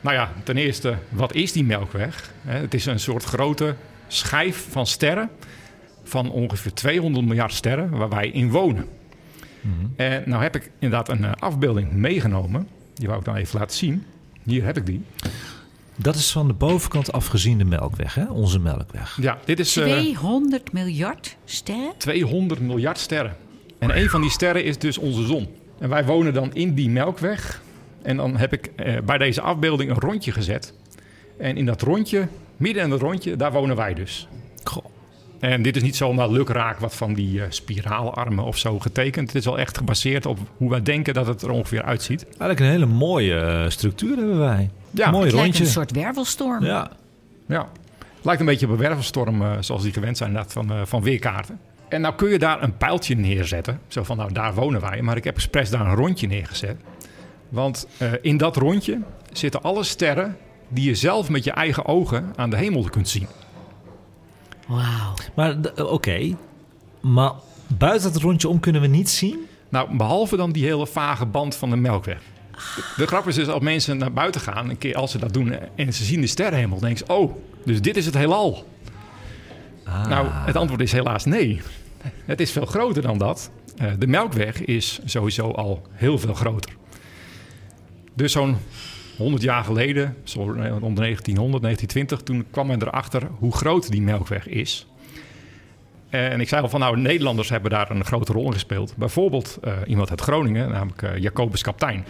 Nou ja, ten eerste, wat is die melkweg? Het is een soort grote schijf van sterren van ongeveer 200 miljard sterren waar wij in wonen. En nou heb ik inderdaad een eh, afbeelding meegenomen. Die wou ik dan even laten zien. Hier heb ik die. Dat is van de bovenkant afgezien de Melkweg, hè? Onze Melkweg. Ja, dit is eh, 200 miljard sterren? 200 miljard sterren. En een van die sterren is dus onze zon. En wij wonen dan in die melkweg. En dan heb ik eh, bij deze afbeelding een rondje gezet. En in dat rondje, midden in het rondje, daar wonen wij dus. Goh. En dit is niet zomaar lukraak wat van die eh, spiraalarmen of zo getekend. Het is wel echt gebaseerd op hoe wij denken dat het er ongeveer uitziet. Eigenlijk een hele mooie eh, structuur hebben wij. Ja, Mooi Het lijkt een soort wervelstorm. Ja. Ja, lijkt een beetje op een wervelstorm eh, zoals die gewend zijn inderdaad, van, eh, van weerkaarten. En nou kun je daar een pijltje neerzetten. Zo van, nou daar wonen wij. Maar ik heb expres daar een rondje neergezet. Want eh, in dat rondje zitten alle sterren die je zelf met je eigen ogen aan de hemel kunt zien. Wauw. Maar eh, oké. Maar buiten het rondje om kunnen we niet zien? Nou, behalve dan die hele vage band van de Melkweg. De, de grap is dus als mensen naar buiten gaan, een keer als ze dat doen en ze zien de sterrenhemel, dan denken ze, oh, dus dit is het heelal. Ah. Nou, het antwoord is helaas nee. Het is veel groter dan dat. Eh, de Melkweg is sowieso al heel veel groter. Dus zo'n 100 jaar geleden, zo rond 1900, 1920, toen kwam men erachter hoe groot die Melkweg is. En ik zei al van nou, Nederlanders hebben daar een grote rol in gespeeld. Bijvoorbeeld uh, iemand uit Groningen, namelijk uh, Jacobus Kaptein.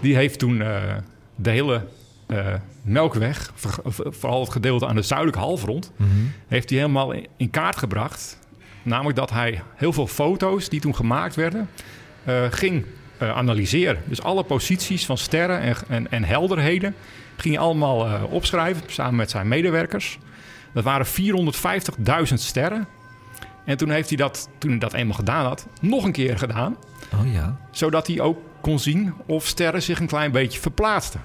Die heeft toen uh, de hele Melkweg, vooral het gedeelte aan de zuidelijke halfrond, mm -hmm. heeft hij helemaal in kaart gebracht. Namelijk dat hij heel veel foto's die toen gemaakt werden, ging analyseren. Dus alle posities van sterren en, en, en helderheden ging hij allemaal opschrijven samen met zijn medewerkers. Dat waren 450.000 sterren. En toen heeft hij dat, toen hij dat eenmaal gedaan had, nog een keer gedaan. Oh ja. Zodat hij ook kon zien of sterren zich een klein beetje verplaatsten.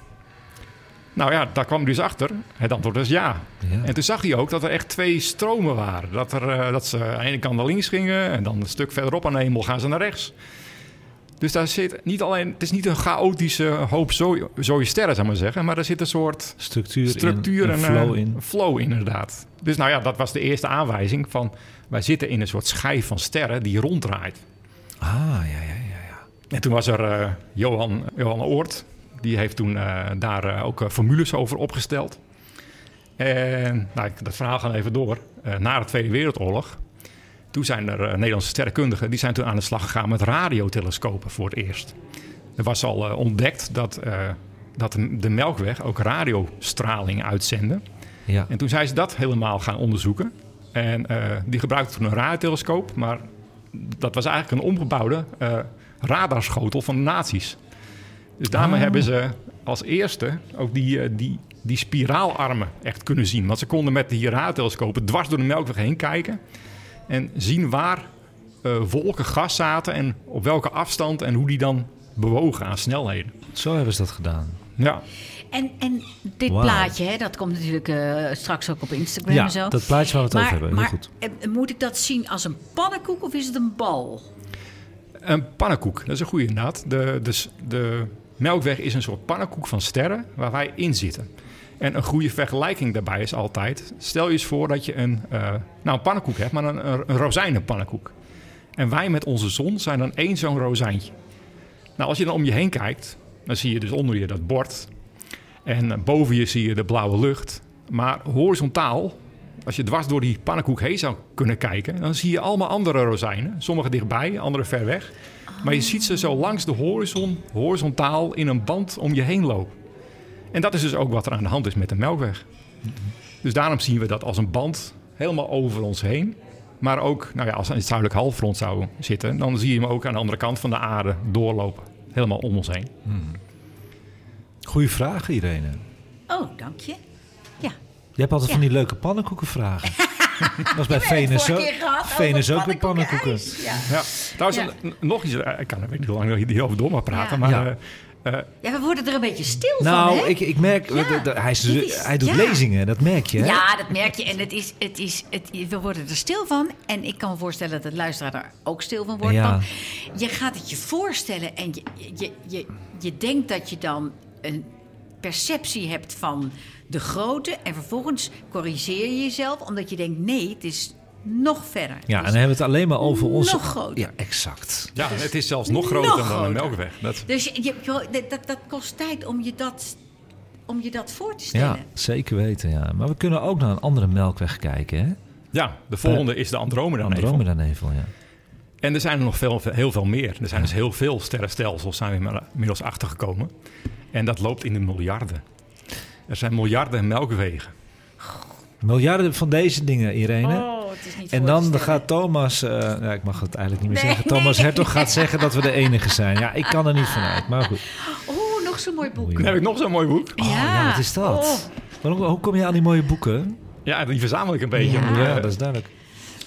Nou ja, daar kwam hij dus achter. Het antwoord was ja. ja. En toen zag hij ook dat er echt twee stromen waren. Dat, er, uh, dat ze aan de ene kant naar links gingen en dan een stuk verderop aan de hemel gaan ze naar rechts. Dus daar zit niet alleen, het is niet een chaotische hoop zooi, zooi sterren, zou maar zeggen, maar er zit een soort structuur, structuur in, en, flow uh, in. Flow inderdaad. Dus nou ja, dat was de eerste aanwijzing van wij zitten in een soort schijf van sterren die ronddraait. Ah, ja, ja, ja. ja. En toen was er uh, Johan, Johan Oort, die heeft toen uh, daar uh, ook formules over opgesteld. En nou, dat verhaal gaan even door. na de Tweede Wereldoorlog toen zijn er uh, Nederlandse sterrenkundigen die zijn toen aan de slag gegaan met radiotelescopen voor het eerst. Er was al uh, ontdekt dat, uh, dat de Melkweg ook radiostraling uitzendde. Ja. En toen zijn ze dat helemaal gaan onderzoeken. En die gebruikten toen een radiotelescoop, maar dat was eigenlijk een omgebouwde radarschotel van de nazi's. Dus daarmee Oh. hebben ze als eerste ook die, die, die spiraalarmen echt kunnen zien. Want ze konden met die radiotelescopen dwars door de Melkweg heen kijken en zien waar uh, wolken gas zaten en op welke afstand en hoe die dan bewogen aan snelheden. Zo hebben ze dat gedaan. Ja. En, en dit plaatje, hè, dat komt natuurlijk uh, straks ook op Instagram Ja, en zo. dat plaatje waar we het maar, over hebben. Heel Maar goed. eh, moet ik dat zien als een pannenkoek of is het een bal? Een pannenkoek, dat is een goede inderdaad. De, de, de Melkweg is een soort pannenkoek van sterren waar wij in zitten. En een goede vergelijking daarbij is altijd... stel je eens voor dat je een, uh, nou een pannenkoek hebt, maar een, een rozijnenpannenkoek. En wij met onze zon zijn dan één zo'n rozijntje. Nou, als je dan om je heen kijkt, dan zie je dus onder je dat bord. En boven je zie je de blauwe lucht. Maar horizontaal, als je dwars door die pannenkoek heen zou kunnen kijken... dan zie je allemaal andere rozijnen. Sommige dichtbij, andere ver weg. Maar je ziet ze zo langs de horizon, horizontaal in een band om je heen lopen. En dat is dus ook wat er aan de hand is met de Melkweg. Dus daarom zien we dat als een band helemaal over ons heen. Maar ook, nou ja, als het zuidelijk halfrond zou zitten, dan zie je hem ook aan de andere kant van de aarde doorlopen. Helemaal om ons heen. Goeie vraag, Irene. Oh, dank je. Ja. Je hebt altijd Ja. van die leuke pannenkoekenvragen. dat was bij Venus ook. keer gehad over Venus ook met pannenkoeken. Ja. Ja, trouwens, Ja. nog iets. eh, Ik kan er weet niet hoe lang hierover door mag praten. Ja. Maar Ja. Eh, ja, we worden er een beetje stil van, Nou, ik, ik merk, Ja, dat- dat- hij, is, dit is- hij doet ja. lezingen, dat merk je. hè? Ja, dat merk je. En het is, het is, het, we worden er stil van. En ik kan me voorstellen dat de luisteraar er ook stil van wordt. Ja. Want je gaat het je voorstellen en je, je, je, je denkt dat je dan een perceptie hebt van de grootte. En vervolgens corrigeer je jezelf omdat je denkt: nee, het is nog verder. Ja, en dan hebben we het alleen maar over onze... Nog groter. Ja, exact. ja, het is zelfs nog nog groter dan de. Melkweg. Dat, Dus je, je- dat, dat, kost tijd om je dat, om je dat voor te stellen. Ja, zeker weten, ja. Maar we kunnen ook naar een andere melkweg kijken, hè? ja, de volgende is de Andromeda-nevel. Andromeda-nevel, ja. En er zijn er nog veel, heel veel meer. Er zijn dus heel veel sterrenstelsels, zijn we inmiddels achtergekomen. En dat loopt in de miljarden. Er zijn miljarden melkwegen. Miljarden van deze dingen, Irene. Oh, is niet En dan gaat Thomas, eh, ja, ik mag het eigenlijk niet meer Nee, zeggen. Thomas nee. Hertog gaat zeggen dat we de enige zijn. Ja, ik kan er niet vanuit, maar goed. Oh, nog zo'n mooi boek. Dan heb ik nog zo'n mooi boek. Oh, ja, wat is dat? Oh. Waarom, hoe kom je aan die mooie boeken? Ja, die verzamel ik een beetje. Ja. Maar, Ja, eh, dat is duidelijk.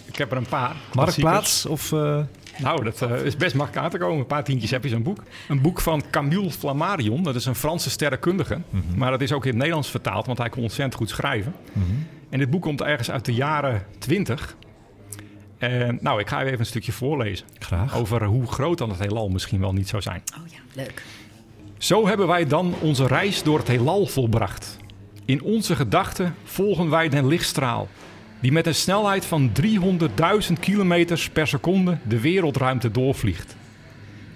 Ik heb er een paar. Marktplaats of... eh, Nou, dat is best makkelijk aan te komen. Een paar tientjes heb je zo'n boek. Een boek van Camille Flammarion. Dat is een Franse sterrenkundige. Maar dat is ook in het Nederlands vertaald, want hij kon ontzettend goed schrijven. En dit boek komt ergens uit de jaren 20. En nou, ik ga je even een stukje voorlezen. Graag. Over hoe groot dan het heelal misschien wel niet zou zijn. Oh ja, leuk. Zo hebben wij dan onze reis door het heelal volbracht. In onze gedachten volgen wij den lichtstraal, die met een snelheid van 300.000 kilometers per seconde de wereldruimte doorvliegt.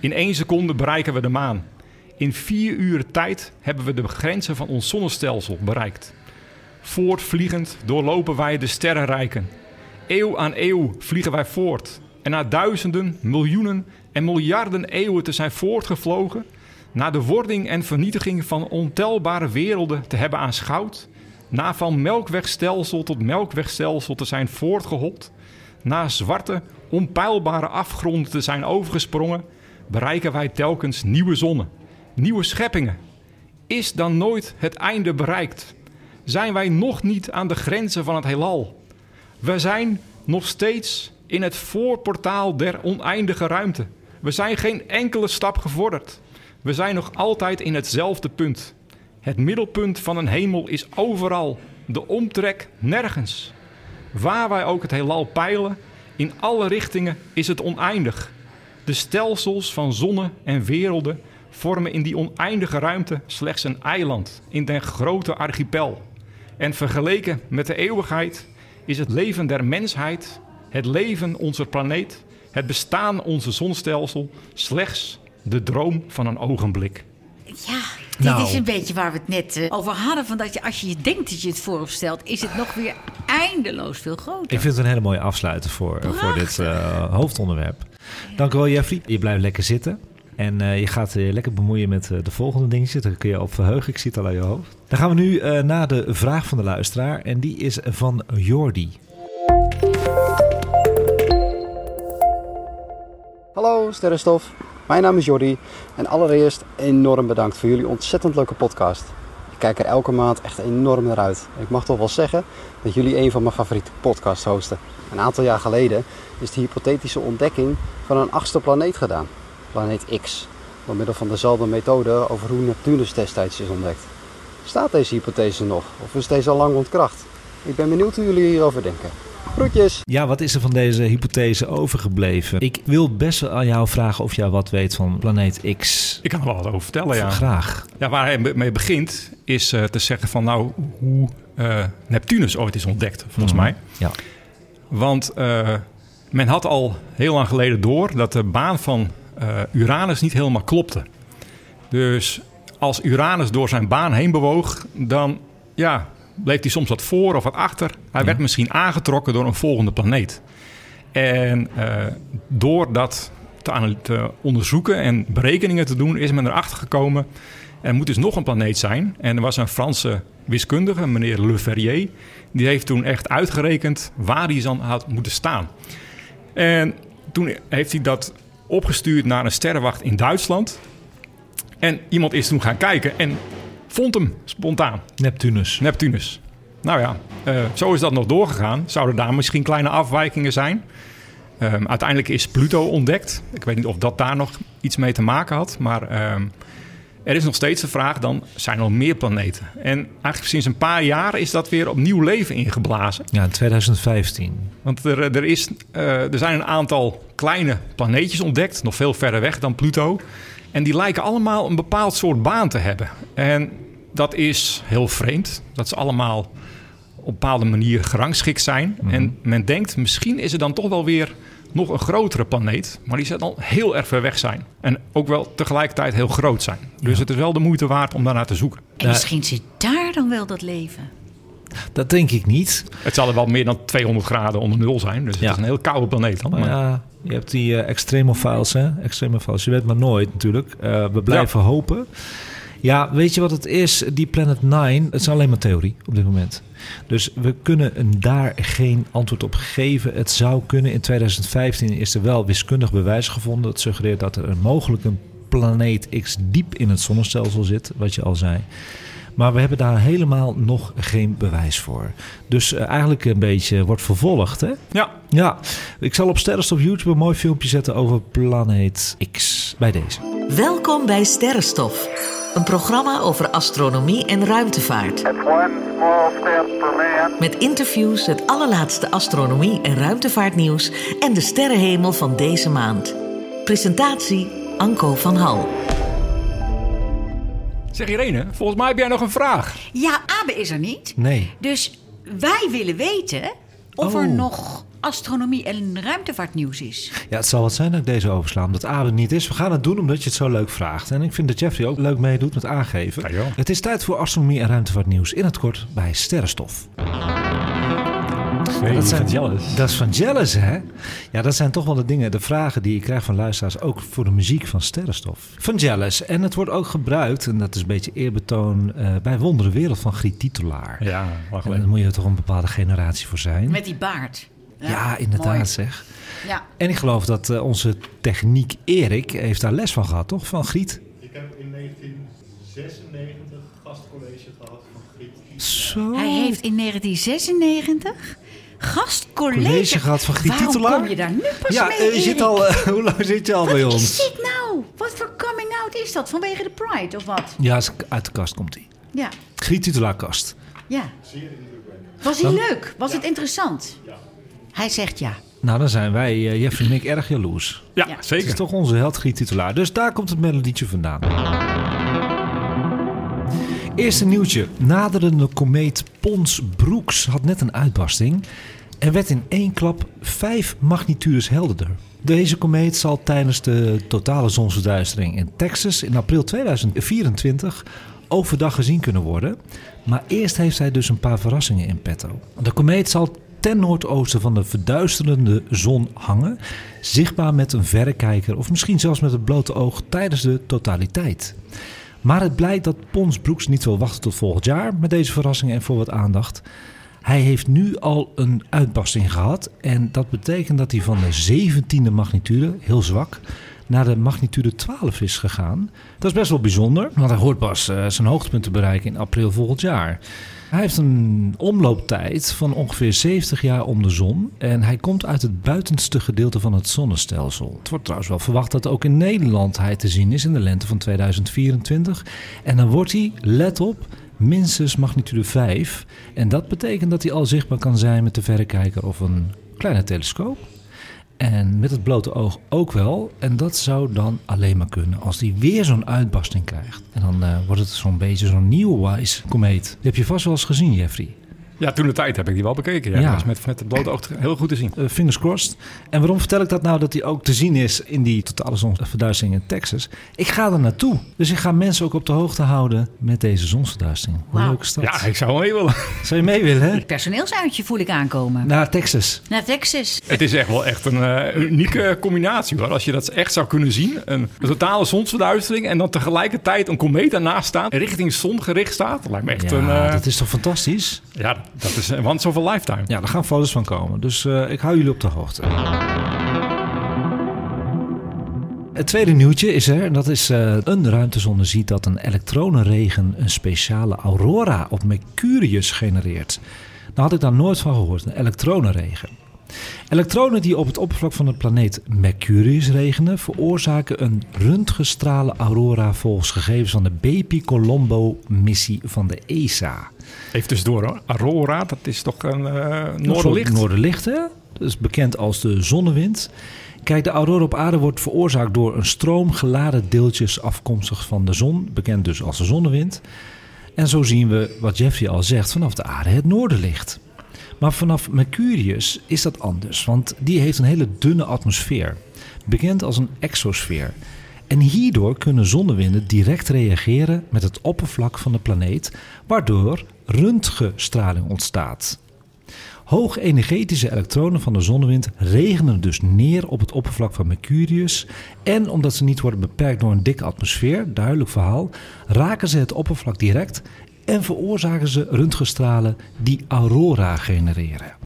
In één seconde bereiken we de maan. In vier uur tijd hebben we de grenzen van ons zonnestelsel bereikt. Voortvliegend doorlopen wij de sterrenrijken. Eeuw aan eeuw vliegen wij voort. En na duizenden, miljoenen en miljarden eeuwen te zijn voortgevlogen, na de wording en vernietiging van ontelbare werelden te hebben aanschouwd, na van melkwegstelsel tot melkwegstelsel te zijn voortgehopt, na zwarte, onpeilbare afgronden te zijn overgesprongen, bereiken wij telkens nieuwe zonnen, nieuwe scheppingen. Is dan nooit het einde bereikt? Zijn wij nog niet aan de grenzen van het heelal? We zijn nog steeds in het voorportaal der oneindige ruimte. We zijn geen enkele stap gevorderd. We zijn nog altijd in hetzelfde punt. Het middelpunt van een hemel is overal, de omtrek nergens. Waar wij ook het heelal peilen, in alle richtingen is het oneindig. De stelsels van zonnen en werelden vormen in die oneindige ruimte slechts een eiland in den grote archipel. En vergeleken met de eeuwigheid is het leven der mensheid, het leven onze planeet, het bestaan onze zonstelsel slechts de droom van een ogenblik. Ja, dit Nou. is een beetje waar we het net eh, over hadden. Van dat je, als je je denkt dat je het voorop stelt, is het nog weer eindeloos veel groter. Ik vind het een hele mooie afsluiter voor, eh, voor dit eh, hoofdonderwerp. Dank u wel, Jeffrey. Je blijft lekker zitten. En eh, je gaat je lekker bemoeien met de volgende dingetjes. Daar kun je op verheugen. Ik zie het al aan je hoofd. Dan gaan we nu eh, naar de vraag van de luisteraar. En die is van Jordi. Hallo Sterrenstof, mijn naam is Jordi en allereerst enorm bedankt voor jullie ontzettend leuke podcast. Ik kijk er elke maand echt enorm naar uit. Ik mag toch wel zeggen dat jullie een van mijn favoriete podcasts hosten. Een aantal jaar geleden is de hypothetische ontdekking van een achtste planeet gedaan, planeet X, door middel van dezelfde methode over hoe Neptunus destijds is ontdekt. Staat deze hypothese nog of is deze al lang ontkracht? Ik ben benieuwd hoe jullie hierover denken. Groetjes! Ja, wat is er van deze hypothese overgebleven? Ik wil best wel aan jou vragen of jij wat weet van planeet X. Ik kan er wel wat over vertellen, ja. Graag. Ja, waar hij mee begint is eh, te zeggen van nou hoe eh, Neptunus ooit is ontdekt, volgens Mhm. mij. Ja. Want eh, men had al heel lang geleden door dat de baan van eh, Uranus niet helemaal klopte. Dus als Uranus door zijn baan heen bewoog, dan ja, bleef hij soms wat voor of wat achter. Hij Ja. werd misschien aangetrokken door een volgende planeet. En eh, door dat te onderzoeken en berekeningen te doen, is men erachter gekomen. Er moet dus nog een planeet zijn. En er was een Franse wiskundige, meneer Le Verrier. Die heeft toen echt uitgerekend waar hij dan had moeten staan. En toen heeft hij dat opgestuurd naar een sterrenwacht in Duitsland. En iemand is toen gaan kijken en vond hem spontaan. Neptunus. Neptunus. Nou ja, eh, zo is dat nog doorgegaan. Zouden daar misschien kleine afwijkingen zijn? Ehm, uiteindelijk is Pluto ontdekt. Ik weet niet of dat daar nog iets mee te maken had. Maar ehm, er is nog steeds de vraag dan, zijn er nog meer planeten? En eigenlijk sinds een paar jaar is dat weer opnieuw leven ingeblazen. Ja, in 2015. Want er, er, is, eh, er zijn een aantal kleine planeetjes ontdekt, nog veel verder weg dan Pluto. En die lijken allemaal een bepaald soort baan te hebben. En dat is heel vreemd, dat ze allemaal op een bepaalde manier gerangschikt zijn. En men denkt, misschien is er dan toch wel weer nog een grotere planeet, maar die zal dan heel erg ver weg zijn. En ook wel tegelijkertijd heel groot zijn. Dus het is wel de moeite waard om daarnaar te zoeken. En misschien zit daar dan wel dat leven. Dat denk ik niet. Het zal er wel meer dan 200 graden onder nul zijn. Dus het is een heel koude planeet dan. Maar- ja, je hebt die eh extremophiles, hè? Extremophiles. Je weet maar nooit natuurlijk. Eh, we blijven hopen. Ja, weet je wat het is? Die Planet 9, het is alleen maar theorie op dit moment. Dus we kunnen daar geen antwoord op geven. Het zou kunnen. In 2015 is er wel wiskundig bewijs gevonden. Dat suggereert dat er een mogelijk een planeet X diep in het zonnestelsel zit, wat je al zei. Maar we hebben daar helemaal nog geen bewijs voor. Dus eh, eigenlijk een beetje wordt vervolgd, hè? ja, Ja, ik zal op Sterrenstof YouTube een mooi filmpje zetten over planeet X bij deze. Welkom bij Sterrenstof, een programma over astronomie en ruimtevaart. Met interviews, het allerlaatste astronomie- en ruimtevaartnieuws en de sterrenhemel van deze maand. Presentatie Anko van Hal. Zeg Irene, volgens mij heb jij nog een vraag. Ja, Abe is er niet. Nee. Dus wij willen weten of er Oh. nog astronomie en ruimtevaartnieuws is. Ja, het zal wat zijn dat ik deze oversla, omdat Abe niet is. We gaan het doen omdat je het zo leuk vraagt. En ik vind dat Jeffrey ook leuk meedoet met aangeven. Ja, het is tijd voor astronomie en ruimtevaartnieuws in het kort bij Sterrenstof. Nee, dat zijn Vangelis. Dat is van Jealous, hè? Ja, dat zijn toch wel de dingen, de vragen die ik krijg van luisteraars, ook voor de muziek van Sterrenstof. Van Jealous. En het wordt ook gebruikt, en dat is een beetje eerbetoon, eh, bij Wondere Wereld van Griet Titulaar. Ja, wacht En even. daar moet je toch een bepaalde generatie voor zijn. Met die baard. ja, inderdaad mooi. zeg. Ja. En ik geloof dat eh, onze techniek Erik heeft daar les van gehad, toch? Van Griet? Ik heb in 1996 gastcollege gehad van Griet. Zo. Hij heeft in 1996 gastcollege College gehad van Griet Waarom Titelaar? kom je daar nu pas Ja, mee, eh, je zit al, eh, hoe lang zit je al bij Wat ons? is dit nou? Wat voor coming out is dat? Vanwege de Pride of wat? Ja, is- uit de kast komt hij. Ja, Griet Titulaarkast. ja. Was hij leuk? Was het interessant? Hij zegt ja. Nou, dan zijn wij, eh, Jeffrey en ik, erg jaloers. Ja, Ja. Het zeker. is toch onze held Griet Titulaar. Dus daar komt het melodietje vandaan. Eerste nieuwtje. Naderende komeet Pons Broeks had net een uitbarsting... en werd in één klap vijf magnitudes helderder. Deze komeet zal tijdens de totale zonsverduistering in Texas... in april 2024 overdag gezien kunnen worden. Maar eerst heeft hij dus een paar verrassingen in petto. De komeet zal ten noordoosten van de verduisterende zon hangen, zichtbaar met een verrekijker of misschien zelfs met het blote oog tijdens de totaliteit. Maar het blijkt dat Pons Broeks niet wil wachten tot volgend jaar met deze verrassingen en voor wat aandacht. Hij heeft nu al een uitbarsting gehad en dat betekent dat hij van de 17e magnitude, heel zwak, naar de magnitude 12 is gegaan. Dat is best wel bijzonder, want hij hoort pas eh, zijn hoogtepunt te bereiken in april volgend jaar. Hij heeft een omlooptijd van ongeveer 70 jaar om de zon en hij komt uit het buitenste gedeelte van het zonnestelsel. Het wordt trouwens wel verwacht dat ook in Nederland hij te zien is in de lente van 2024. En dan wordt hij, let op, minstens magnitude 5. En dat betekent dat hij al zichtbaar kan zijn met de verrekijker of een kleine telescoop. En met het blote oog ook wel. En dat zou dan alleen maar kunnen als hij weer zo'n uitbarsting krijgt. En dan eh, wordt het zo'n beetje zo'n Neowise komeet. Die heb je vast wel eens gezien, Jeffrey. Ja, toen de tijd heb ik die wel bekeken. Ja, Ja. Dat was met, met het blote oog heel goed te zien. Eh, fingers crossed. En waarom vertel ik dat nou dat hij ook te zien is in die totale zonsverduistering in Texas? Ik ga er naartoe. Dus ik ga mensen ook op de hoogte houden met deze zonsverduistering. Hoe Wauw. leuk is dat? Ja, ik zou wel mee willen. Zou je mee willen, hè? Personeelsuitje voel ik aankomen. Naar Texas. Naar Texas. Het is echt wel echt een eh, unieke combinatie hoor. Als je dat echt zou kunnen zien. Een, totale zonsverduistering en dan tegelijkertijd een komeet ernaast staat. En richting zon gericht staat. Dat lijkt me echt ja, een... eh, dat is toch fantastisch? Ja, dat is een once of a lifetime. Ja, daar gaan foto's van komen. Dus eh, ik hou jullie op de hoogte. Het tweede nieuwtje is er. en Dat is eh, een ruimtezonde ziet dat een elektronenregen een speciale aurora op Mercurius genereert. Daar had ik daar nooit van gehoord. Een elektronenregen. Elektronen die op het oppervlak van de planeet Mercurius regenen, veroorzaken een röntgenstralen aurora volgens gegevens van de Bepi Colombo missie van de ESA. Even tussendoor hoor. Aurora, dat is toch een soort noorderlicht? Noorderlicht, hè? Dat is bekend als de zonnewind. Kijk, de aurora op aarde wordt veroorzaakt door een stroom geladen deeltjes afkomstig van de zon, bekend dus als de zonnewind. En zo zien we, wat Jeffrey al zegt, vanaf de aarde het noorderlicht. Maar vanaf Mercurius is dat anders, want die heeft een hele dunne atmosfeer, bekend als een exosfeer. En hierdoor kunnen zonnewinden direct reageren met het oppervlak van de planeet, waardoor röntgenstraling ontstaat. Hoogenergetische elektronen van de zonnewind regenen dus neer op het oppervlak van Mercurius. En omdat ze niet worden beperkt door een dikke atmosfeer, duidelijk verhaal, raken ze het oppervlak direct en veroorzaken ze röntgenstralen die aurora genereren.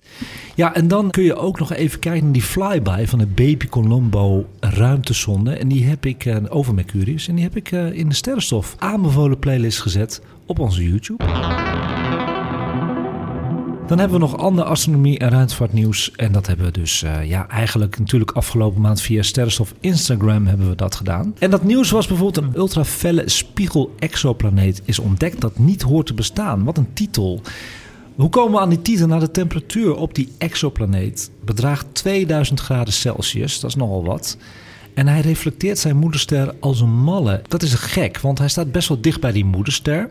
Ja, en dan kun je ook nog even kijken naar die flyby van de Baby Colombo ruimtesonde. En die heb ik eh, over Mercurius. En die heb ik eh, in de sterrenstof aanbevolen playlist gezet op onze YouTube. Dan hebben we nog ander astronomie- en ruimtevaartnieuws. En dat hebben we dus eh, ja, eigenlijk natuurlijk afgelopen maand via Sterrenstof Instagram hebben we dat gedaan. En dat nieuws was bijvoorbeeld een ultrafelle spiegel exoplaneet is ontdekt dat niet hoort te bestaan. Wat een titel. Hoe komen we aan die titel? Nou, de temperatuur op die exoplaneet bedraagt 2000 graden Celsius. Dat is nogal wat. En hij reflecteert zijn moederster als een malle. Dat is gek, want hij staat best wel dicht bij die moederster.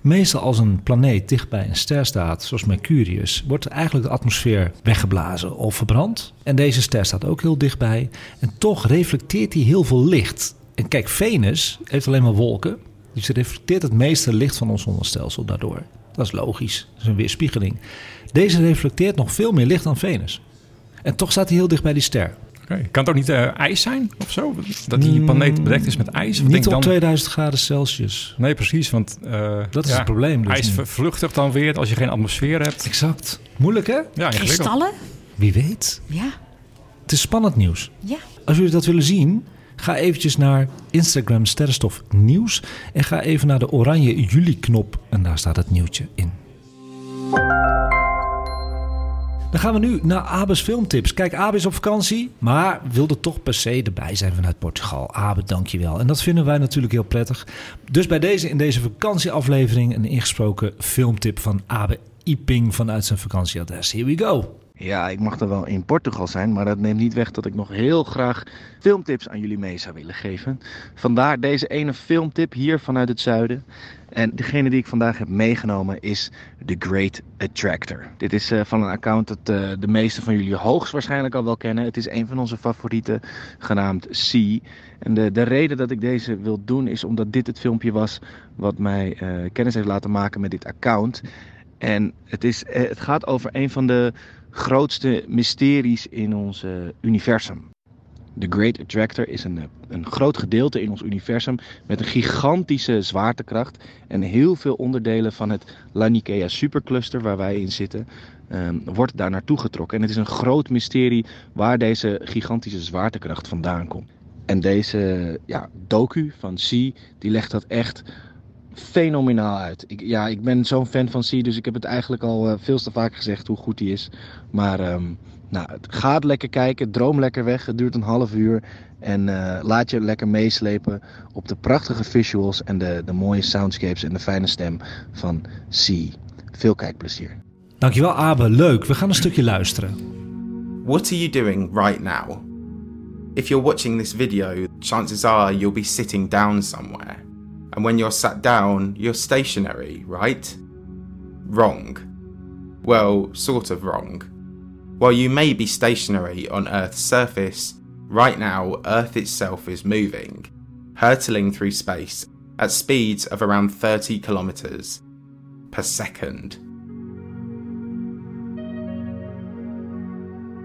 Meestal als een planeet dicht bij een ster staat, zoals Mercurius, wordt eigenlijk de atmosfeer weggeblazen of verbrand. En deze ster staat ook heel dichtbij. En toch reflecteert hij heel veel licht. En kijk, Venus heeft alleen maar wolken. Dus hij reflecteert het meeste licht van ons zonnestelsel daardoor. Dat is logisch. Dat is een weerspiegeling. Deze reflecteert nog veel meer licht dan Venus. En toch staat hij heel dicht bij die ster. Kan het ook niet eh, ijs zijn of zo? Dat die planeet bedekt is met ijs? Of denk Niet je op dan... 2000 graden Celsius. Nee, precies. Want eh, Dat is ja, het probleem. Dus ijs nu. vervluchtigt dan weer als je geen atmosfeer hebt. Exact. Moeilijk hè? Ja. Kristallen? Wie weet. Ja, Het is spannend nieuws. ja. Als jullie dat willen zien, ga eventjes naar Instagram Sterrenstof Nieuws. En ga even naar de oranje juli-knop. En daar staat het nieuwtje in. Dan gaan we nu naar Abe's filmtips. Kijk, Abe is op vakantie, maar wilde toch per se erbij zijn vanuit Portugal. Abe, dankjewel. En dat vinden wij natuurlijk heel prettig. Dus bij deze in deze vakantieaflevering een ingesproken filmtip van Abe Iping vanuit zijn vakantieadres. Here we go. Ja, ik mag er wel in Portugal zijn, maar dat neemt niet weg dat ik nog heel graag filmtips aan jullie mee zou willen geven. Vandaar deze ene filmtip hier vanuit het zuiden. En degene die ik vandaag heb meegenomen is The Great Attractor. Dit is eh, van een account dat eh, de meeste van jullie hoogstwaarschijnlijk al wel kennen. Het is een van onze favorieten, genaamd C. En de, de reden dat ik deze wil doen is omdat dit het filmpje was wat mij eh, kennis heeft laten maken met dit account. En het, is, het gaat over een van de grootste mysteries in ons universum. De Great Attractor is een, een groot gedeelte in ons universum met een gigantische zwaartekracht en heel veel onderdelen van het Laniakea supercluster waar wij in zitten, ehm, wordt daar naartoe getrokken. En het is een groot mysterie waar deze gigantische zwaartekracht vandaan komt. En deze ja, docu van C, die legt dat echt fenomenaal uit. Ik, ja, ik ben zo'n fan van C, dus ik heb het eigenlijk al eh, veel te vaak gezegd hoe goed hij is. Maar ehm, nou, het gaat lekker kijken, droom lekker weg. Het duurt een half uur. En eh, laat je lekker meeslepen op de prachtige visuals en de, de mooie soundscapes en de fijne stem van C. Veel kijkplezier. Dankjewel Abe, leuk. We gaan een stukje luisteren. What are you doing right now? If you're watching this video, chances are you'll be sitting down somewhere. And when you're sat down, you're stationary, right? Wrong. Well, sort of wrong. While you may be stationary on Earth's surface, right now Earth itself is moving, hurtling through space at speeds of around 30 kilometers per second.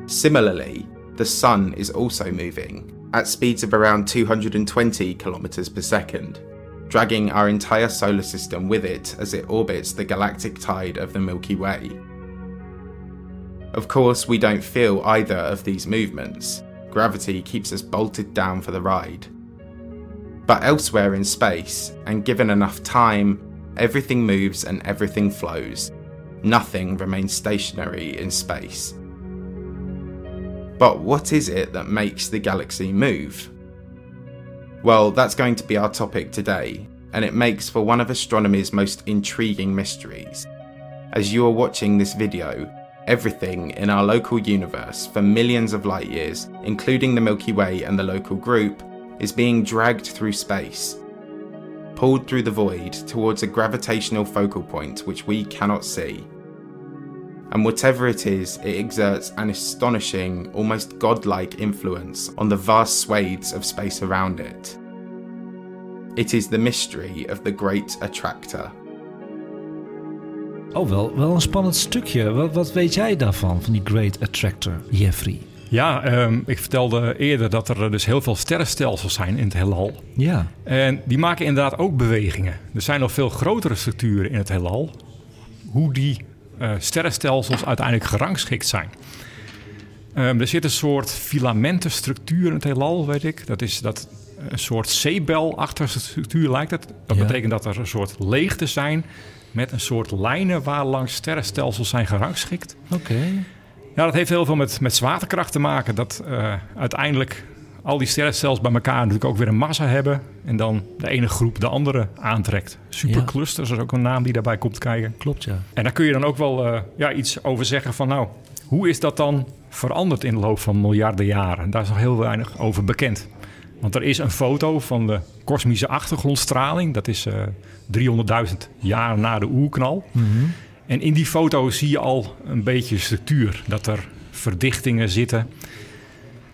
Similarly, the Sun is also moving at speeds of around 220 kilometers per second, dragging our entire solar system with it as it orbits the galactic tide of the Milky Way. Of course, we don't feel either of these movements. Gravity keeps us bolted down for the ride. But elsewhere in space, and given enough time, everything moves and everything flows. Nothing remains stationary in space. But what is it that makes the galaxy move? Well, that's going to be our topic today, and it makes for one of astronomy's most intriguing mysteries. As you are watching this video, everything in our local universe for millions of light years, including the Milky Way and the local group, is being dragged through space, pulled through the void towards a gravitational focal point which we cannot see. And whatever it is, it exerts an astonishing, almost godlike influence on the vast swathes of space around it. It is the mystery of the Great Attractor. Oh, wel, wel een spannend stukje. Wat, wat weet jij daarvan, van die Great Attractor, Jeffrey? Ja, ehm, ik vertelde eerder dat er dus heel veel sterrenstelsels zijn in het heelal. Ja, En die maken inderdaad ook bewegingen. Er zijn nog veel grotere structuren in het heelal. Hoe die eh, sterrenstelsels uiteindelijk gerangschikt zijn. Ehm, er zit een soort filamentenstructuur in het heelal, weet ik. Dat is dat een soort zeebelachtige structuur lijkt het. Dat Ja. betekent dat er een soort leegte zijn met een soort lijnen waar langs sterrenstelsels zijn gerangschikt. oké. Ja, dat heeft heel veel met, met zwaartekracht te maken. Dat eh, uiteindelijk al die sterrenstelsels bij elkaar natuurlijk ook weer een massa hebben. En dan de ene groep de andere aantrekt. Superclusters is ook een naam die daarbij komt kijken. Klopt, ja. En daar kun je dan ook wel eh, ja, iets over zeggen van... nou, hoe is dat dan veranderd in de loop van miljarden jaren? Daar is nog heel weinig over bekend. Want er is een foto van de kosmische achtergrondstraling. Dat is eh 300.000 jaar na de oerknal. En in die foto zie je al een beetje structuur. Dat er verdichtingen zitten.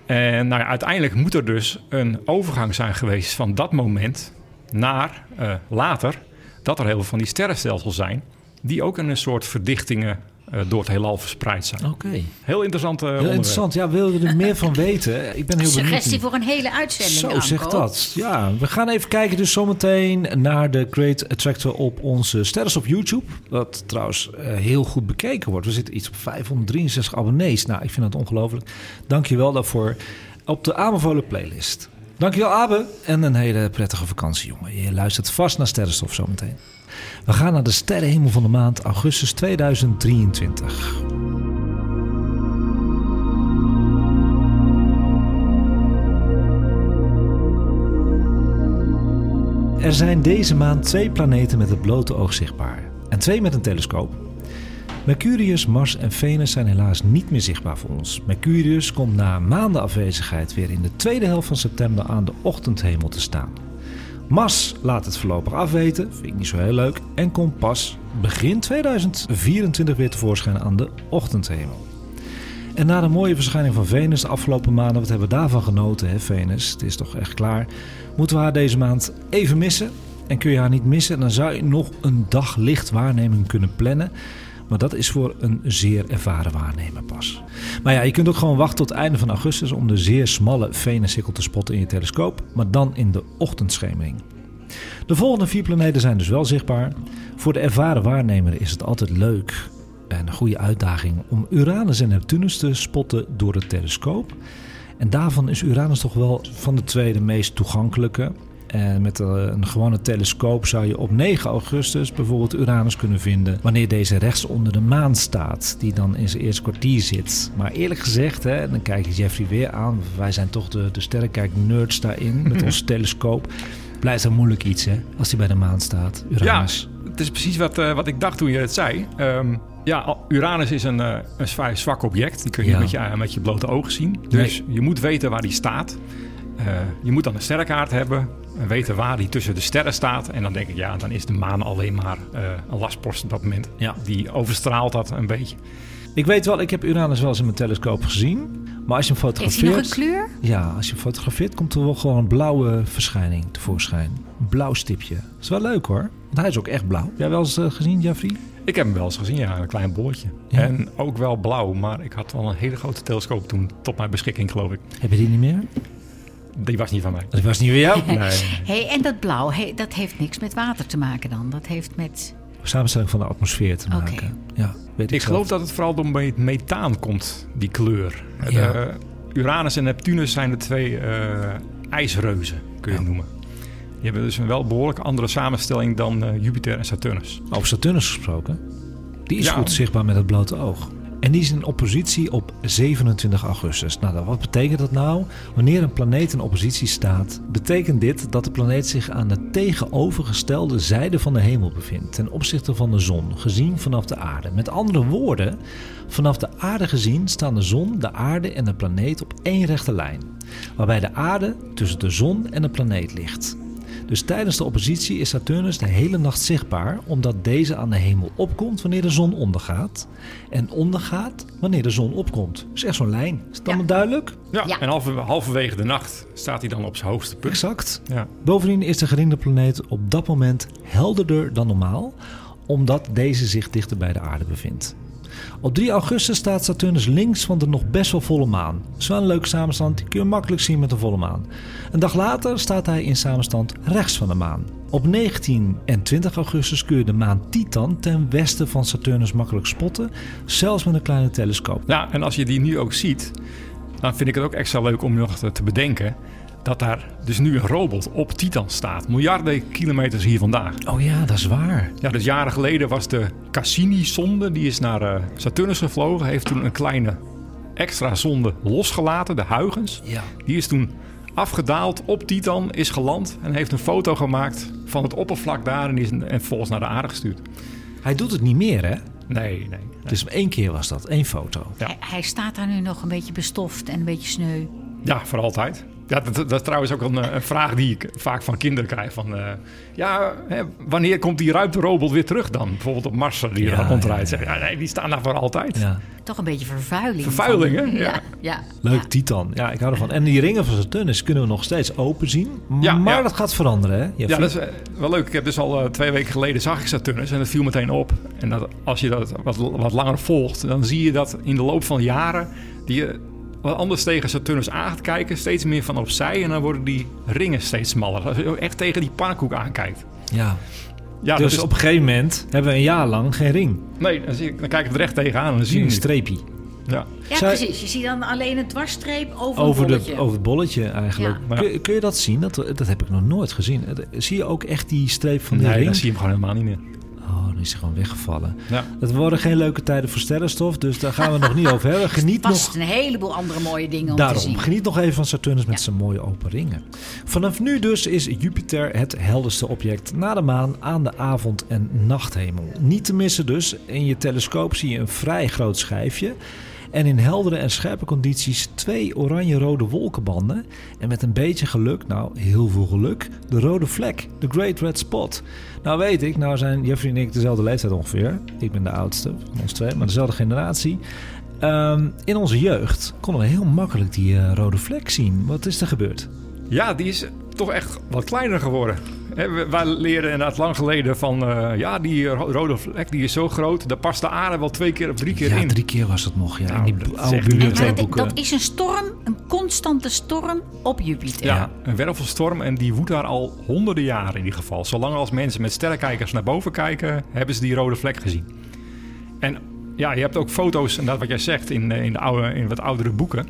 En nou ja, uiteindelijk moet er dus een overgang zijn geweest van dat moment naar eh, later. Dat er heel veel van die sterrenstelsels zijn. die ook in een soort verdichtingen door het heelal verspreid zijn. Oké. Heel interessant. eh, Heel onderwerp. interessant. Ja, wil je er meer van weten? Ik ben heel benieuwd. Suggestie voor een hele uitzending. Zo Anko. zegt dat. Ja, we gaan even kijken dus zometeen naar de Great Attractor op onze sterren op YouTube. Dat trouwens eh, heel goed bekeken wordt. We zitten iets op 563 abonnees. Nou, ik vind dat ongelooflijk. Dank je wel daarvoor op de aanbevolen playlist. Dankjewel Abe en een hele prettige vakantie jongen. Je luistert vast naar Sterrenstof zometeen. We gaan naar de sterrenhemel van de maand augustus 2023. Er zijn deze maand twee planeten met het blote oog zichtbaar en twee met een telescoop. Mercurius, Mars en Venus zijn helaas niet meer zichtbaar voor ons. Mercurius komt na maanden afwezigheid weer in de tweede helft van september aan de ochtendhemel te staan. Mars laat het voorlopig afweten, vind ik niet zo heel leuk, en komt pas begin 2024 weer tevoorschijn aan de ochtendhemel. En na de mooie verschijning van Venus de afgelopen maanden, wat hebben we daarvan genoten, hè, Venus? Het is toch echt klaar. Moeten we haar deze maand even missen? En kun je haar niet missen, dan zou je nog een dag lichtwaarneming kunnen plannen. Maar dat is voor een zeer ervaren waarnemer pas. Maar ja, je kunt ook gewoon wachten tot het einde van augustus om de zeer smalle Venussikkel te spotten in je telescoop, maar dan in de ochtendschemering. De volgende vier planeten zijn dus wel zichtbaar. Voor de ervaren waarnemer is het altijd leuk en een goede uitdaging om Uranus en Neptunus te spotten door de telescoop. En daarvan is Uranus toch wel van de twee de meest toegankelijke. En met eh, een gewone telescoop zou je op 9 augustus bijvoorbeeld Uranus kunnen vinden. Wanneer deze rechts onder de maan staat, die dan in zijn eerste kwartier zit. Maar eerlijk gezegd, hè, dan kijk je Jeffrey weer aan. Wij zijn toch de, de sterrenkijk-nerds daarin met onze telescoop. Blijft dan moeilijk iets, hè, als hij bij de maan staat, Ja, Uranus. het is precies wat, eh, wat ik dacht toen je het zei. Ehm, ja, Uranus is een, eh, een vrij zwak object. Die kun je Ja. met, je met je blote ogen zien. Dus je moet weten waar die staat. Eh, je moet dan een sterrenkaart hebben. En weten waar die tussen de sterren staat. En dan denk ik, ja, dan is de maan alleen maar eh, een lastpost op dat moment. Ja. Die overstraalt dat een beetje. Ik weet wel, ik heb Uranus wel eens in mijn telescoop gezien. Maar als je hem hij fotografeert... nog een kleur? Ja, als je hem fotografeert komt er wel gewoon een blauwe verschijning tevoorschijn. Een blauw stipje. Dat is wel leuk hoor. Want hij is ook echt blauw. Heb jij wel eens eh, gezien, Jeffrey? Ik heb hem wel eens gezien, ja, een klein bolletje. Ja. En ook wel blauw, maar ik had wel een hele grote telescoop toen tot mijn beschikking, geloof ik. Heb je die niet meer? Die was niet van mij. Dat was niet weer jou. Nee. Hey, en dat blauw, hey, dat heeft niks met water te maken dan. Dat heeft met... Samenstelling van de atmosfeer te maken. Oké. Ja, weet ik, Ik geloof dat het vooral door me- methaan komt, die kleur. Ja. De, Uranus en Neptunus zijn de twee eh, ijsreuzen, kun je Ja. noemen. Die hebben dus een wel behoorlijk andere samenstelling dan eh, Jupiter en Saturnus. Over Saturnus gesproken. Die is Ja. goed zichtbaar met het blote oog. En die is in oppositie op 27 augustus. Nou, wat betekent dat nou? Wanneer een planeet in oppositie staat, betekent dit dat de planeet zich aan de tegenovergestelde zijde van de hemel bevindt. Ten opzichte van de zon, gezien vanaf de aarde. Met andere woorden, vanaf de aarde gezien staan de zon, de aarde en de planeet op één rechte lijn. Waarbij de aarde tussen de zon en de planeet ligt. Dus tijdens de oppositie is Saturnus de hele nacht zichtbaar, omdat deze aan de hemel opkomt wanneer de zon ondergaat. En ondergaat wanneer de zon opkomt. Dus echt zo'n lijn. Is het allemaal duidelijk? Ja, Ja. en halve, halverwege de nacht staat hij dan op zijn hoogste punt. Exact. Ja. Bovendien is de geringe planeet op dat moment helderder dan normaal, omdat deze zich dichter bij de aarde bevindt. Op 3 augustus staat Saturnus links van de nog best wel volle maan. Wel een leuke samenstand, die kun je makkelijk zien met een volle maan. Een dag later staat hij in samenstand rechts van de maan. Op 19 en 20 augustus kun je de maan Titan ten westen van Saturnus makkelijk spotten, zelfs met een kleine telescoop. ja, en als je die nu ook ziet, dan vind ik het ook extra leuk om nog te bedenken dat daar dus nu een robot op Titan staat. Miljarden kilometers hier vandaan. Oh ja, dat is waar. Ja, dus jaren geleden was de Cassini-zonde, die is naar eh, Saturnus gevlogen, heeft toen een kleine extra zonde losgelaten, de Huygens. Ja. Die is toen afgedaald op Titan, is geland en heeft een foto gemaakt van het oppervlak daar en, die is en vervolgens naar de aarde gestuurd. Hij doet het niet meer, hè? Nee, nee. Dus één keer was dat, één foto. Ja. Hij, hij staat daar nu nog een beetje bestoft en een beetje sneu. Ja, voor altijd. Ja, dat, dat is trouwens ook een, een vraag die ik vaak van kinderen krijg. Van, eh, ja, hè, wanneer komt die ruimterobot weer terug dan? Bijvoorbeeld op Mars, die Ja, er rondrijdt. ja, Zeg, ja, nee, die staan daar voor altijd. Ja. Toch een beetje vervuiling. Vervuiling, hè? Ja. Ja, ja. Leuk, Titan. Ja, ik hou ervan. En die ringen van Saturnus kunnen we nog steeds open zien. Ja, maar ja. dat gaat veranderen, hè? Ja, dat is eh, wel leuk. Ik heb dus al eh, twee weken geleden zag ik Saturnus en dat viel meteen op. En dat, als je dat wat, wat langer volgt, dan zie je dat in de loop van jaren die je wat anders tegen Saturnus aan gaat kijken, steeds meer van opzij en dan worden die ringen steeds smaller. Als je echt tegen die pannenkoek aankijkt. Ja. Ja, dus dat is, op een gegeven moment hebben we een jaar lang geen ring. nee, dan, zie ik, dan kijk ik er recht tegenaan en dan zie je een het. streepje. Ja. Ja, Zij- precies. Je ziet dan alleen een dwarsstreep over, Over, een de, bolletje. over het bolletje eigenlijk. Ja. Kun, kun je dat zien? Dat, dat heb ik nog nooit gezien. Zie je ook echt die streep van die Nee, ring? dan zie je hem gewoon helemaal niet meer. Oh, dan is hij gewoon weggevallen. Ja. Het worden geen leuke tijden voor sterrenstof, dus daar gaan we nog niet over hebben. Geniet nog Vast een heleboel andere mooie dingen om te Daarom, zien. geniet nog even van Saturnus met zijn mooie open ringen. Vanaf nu dus is Jupiter het helderste object na de maan aan de avond- en nachthemel. Niet te missen dus, in je telescoop zie je een vrij groot schijfje. En in heldere en scherpe condities twee oranje-rode wolkenbanden. En met een beetje geluk, nou heel veel geluk, de rode vlek, de Great Red Spot. Nou weet ik, nou zijn Jeffrey en ik dezelfde leeftijd ongeveer. Ik ben de oudste van ons twee, maar dezelfde generatie. Ehm, in onze jeugd konden we heel makkelijk die eh, rode vlek zien. Wat is er gebeurd? Ja, die is toch echt wat kleiner geworden. Hè, we- Wij leren inderdaad lang geleden van... eh, ja, die ro- rode vlek die is zo groot... daar past de aarde wel twee keer of drie keer Ja, in. drie keer was het nog. Ja, Nou, in die dat is oude bibliotheekboeken. dat, dat is een storm, een constante storm op Jupiter. Ja, Ja. een wervelstorm en die woedt daar al honderden jaren in ieder geval. Zolang als mensen met sterrenkijkers naar boven kijken, hebben ze die rode vlek gezien. En ja, je hebt ook foto's, en dat wat jij zegt, in, eh, in, de oude, in wat oudere boeken.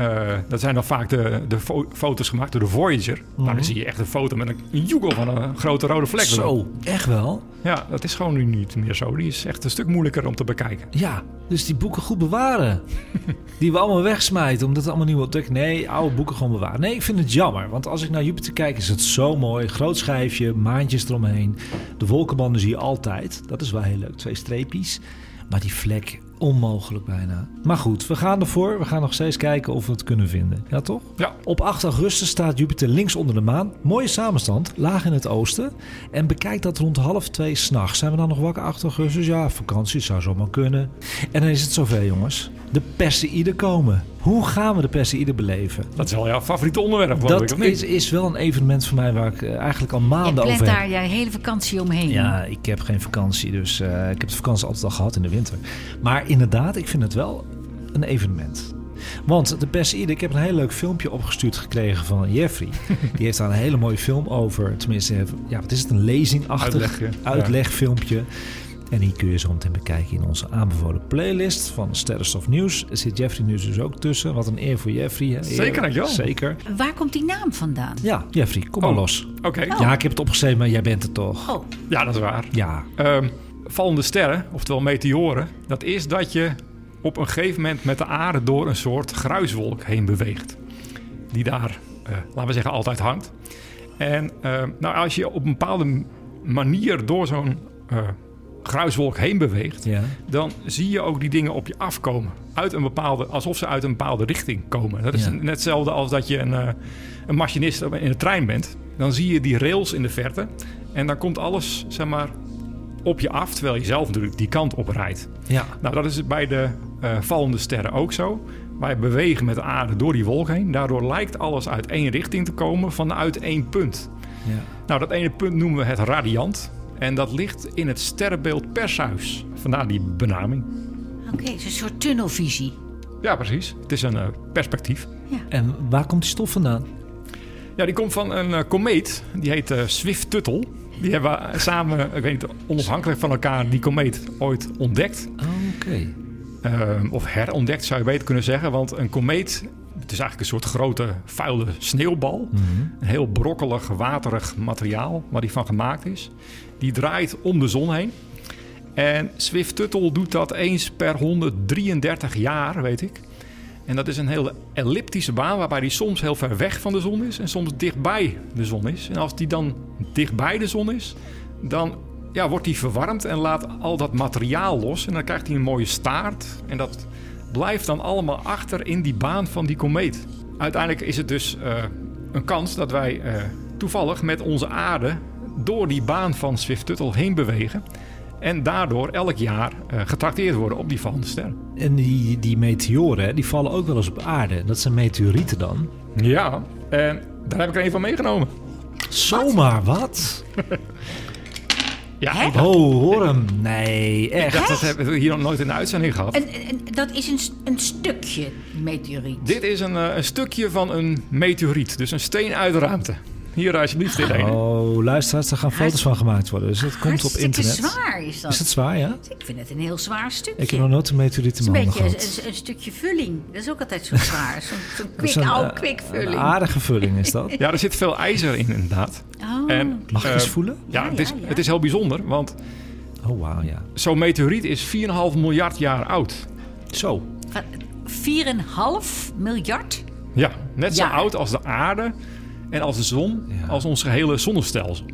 Eh, dat zijn dan vaak de, de fo- foto's gemaakt door de Voyager. Nou, dan zie je echt een foto met een, een joegel van een grote rode vlek. erop. Zo, echt wel? Ja, dat is gewoon nu niet meer zo. Die is echt een stuk moeilijker om te bekijken. Ja, dus die boeken goed bewaren. die we allemaal wegsmijten omdat het allemaal nieuw ontdekken. Nee, oude boeken gewoon bewaren. Nee, ik vind het jammer. Want als ik naar Jupiter kijk is het zo mooi. Groot schijfje, maantjes eromheen. De wolkenbanden zie je altijd. Dat is wel heel leuk. Twee streepjes. Maar die vlek, onmogelijk bijna. Maar goed, we gaan ervoor. We gaan nog steeds kijken of we het kunnen vinden. Ja, toch? Ja. Op 8 augustus staat Jupiter links onder de maan. Mooie samenstand, laag in het oosten. En bekijk dat rond half twee s'nachts. Zijn we dan nog wakker 8 augustus? Ja, vakantie zou zomaar kunnen. En dan is het zover, jongens. De Perseïden komen. Hoe gaan we de Perseïden beleven? Dat is wel jouw favoriete onderwerp, geloof ik, Dat of niet? is, is wel een evenement voor mij waar ik eh, eigenlijk al maanden over heb. daar je hele vakantie omheen. Ja, ik heb geen vakantie, dus eh, ik heb de vakantie altijd al gehad in de winter. Maar inderdaad, ik vind het wel een evenement. Want de Perseïde, ik heb een heel leuk filmpje opgestuurd gekregen van Jeffrey. Die heeft daar een hele mooie film over. Tenminste, ja, wat is het? Een lezingachtig Uitlegje, ja. uitlegfilmpje. En die kun je zo meteen bekijken in onze aanbevolen playlist van Sterrenstof Nieuws. Er zit Jeffrey nu dus ook tussen. Wat een eer voor Jeffrey. hè? Eer. Zeker, dankjewel. Zeker. Waar komt die naam vandaan? Ja, Jeffrey, kom maar Oh. los. Oké, Ja, ik heb het opgeschreven, maar jij bent het toch? Oh, ja, dat is waar. Ja, Ehm, vallende sterren, oftewel meteoren, dat is dat je op een gegeven moment met de aarde door een soort gruiswolk heen beweegt. Die daar, eh, laten we zeggen, altijd hangt. En ehm, nou, als je op een bepaalde manier door zo'n eh, gruiswolk heen beweegt, ja. dan zie je ook die dingen op je afkomen. Uit een bepaalde, alsof ze uit een bepaalde richting komen. Dat is Ja. net hetzelfde als dat je een, eh, een machinist in de trein bent. Dan zie je die rails in de verte. En dan komt alles, zeg maar, op je af. Terwijl je zelf natuurlijk die kant op rijdt. Ja. Nou, dat is bij de eh, vallende sterren ook zo. Wij bewegen met de aarde door die wolk heen. Daardoor lijkt alles uit één richting te komen vanuit één punt. ja. Nou, dat ene punt noemen we het radiant. En dat ligt in het sterrenbeeld Pershuis. Vandaar die benaming. oké. het is een soort tunnelvisie. Ja, precies. Het is een eh, perspectief. En waar komt die stof vandaan? Ja, die komt van een eh, komeet. Die heet eh, Swift-Tuttle. Die hebben we samen, ik weet niet, onafhankelijk van elkaar, die komeet ooit ontdekt. Oké. Ehm, of herontdekt zou je beter kunnen zeggen. Want een komeet, het is eigenlijk een soort grote vuile sneeuwbal. Een heel brokkelig, waterig materiaal waar die van gemaakt is. Die draait om de zon heen. En Swift-Tuttle doet dat eens per 133 jaar, weet ik. En dat is een hele elliptische baan waarbij die soms heel ver weg van de zon is en soms dichtbij de zon is. En als die dan dichtbij de zon is, dan ja, wordt die verwarmd en laat al dat materiaal los. En dan krijgt hij een mooie staart. En dat blijft dan allemaal achter in die baan van die komeet. uiteindelijk is het dus eh, een kans dat wij eh, toevallig met onze aarde door die baan van Swift-Tuttle heen bewegen. En daardoor elk jaar eh, getrakteerd worden op die vallende ster. En die, die meteoren, die vallen ook wel eens op aarde. Dat zijn meteorieten dan. Ja, en daar heb ik er een van meegenomen. Zomaar wat? Ja, ik, Oh, hoor hem. Nee, ik echt. dacht, dat hebben we hier nog nooit in de uitzending gehad. En, en dat is een, een stukje meteoriet. Dit is een, eh, een stukje van een meteoriet, dus een steen uit de ruimte. Hier alsjeblieft dit ene. Oh, luisteraars, er gaan foto's van gemaakt worden. Dus dat komt op internet. zwaar is dat. Is het zwaar, ja? Ik vind het een heel zwaar stukje. Ik heb nog nooit een meteoriet in een mijn handen beetje gehad. een, stukje vulling. Dat is ook altijd zo zwaar. Zo'n kwik, oude eh, kwikvulling. Een aardige vulling is dat. Ja, er zit veel ijzer in inderdaad. Oh, En, Mag ik eh, eens voelen? Ja, Ja, het, is, het is heel bijzonder, want Oh, wauw, ja. zo'n meteoriet is 4,5 miljard jaar oud. Zo. Van 4,5 miljard? Ja, net zo Ja. oud als de aarde en als de zon, Ja. als ons gehele zonnestelsel.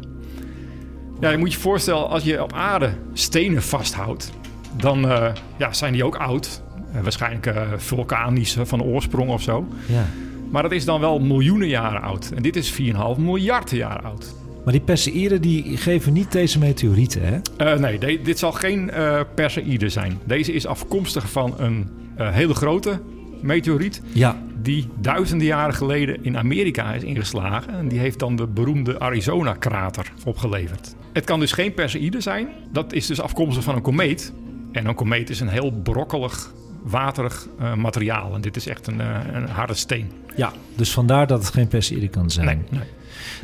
Ja, je moet je voorstellen, als je op aarde stenen vasthoudt, dan eh, ja, zijn die ook oud. Eh, waarschijnlijk eh, vulkanisch van oorsprong of zo. Ja. Maar dat is dan wel miljoenen jaren oud. En dit is 4,5 miljard jaar oud. Maar die Perseïden die geven niet deze meteorieten, hè? Nee, de- dit zal geen eh Perseïde zijn. Deze is afkomstig van een hele grote meteoriet... Ja. Die duizenden jaren geleden in Amerika is ingeslagen. En die heeft dan de beroemde Arizona-krater opgeleverd. Het kan dus geen Perseïde zijn. Dat is dus afkomstig van een komeet. En een komeet is een heel brokkelig, waterig eh, materiaal. En dit is echt een, eh, een harde steen. Ja, dus vandaar dat het geen Perseïde kan zijn. Nee, nee.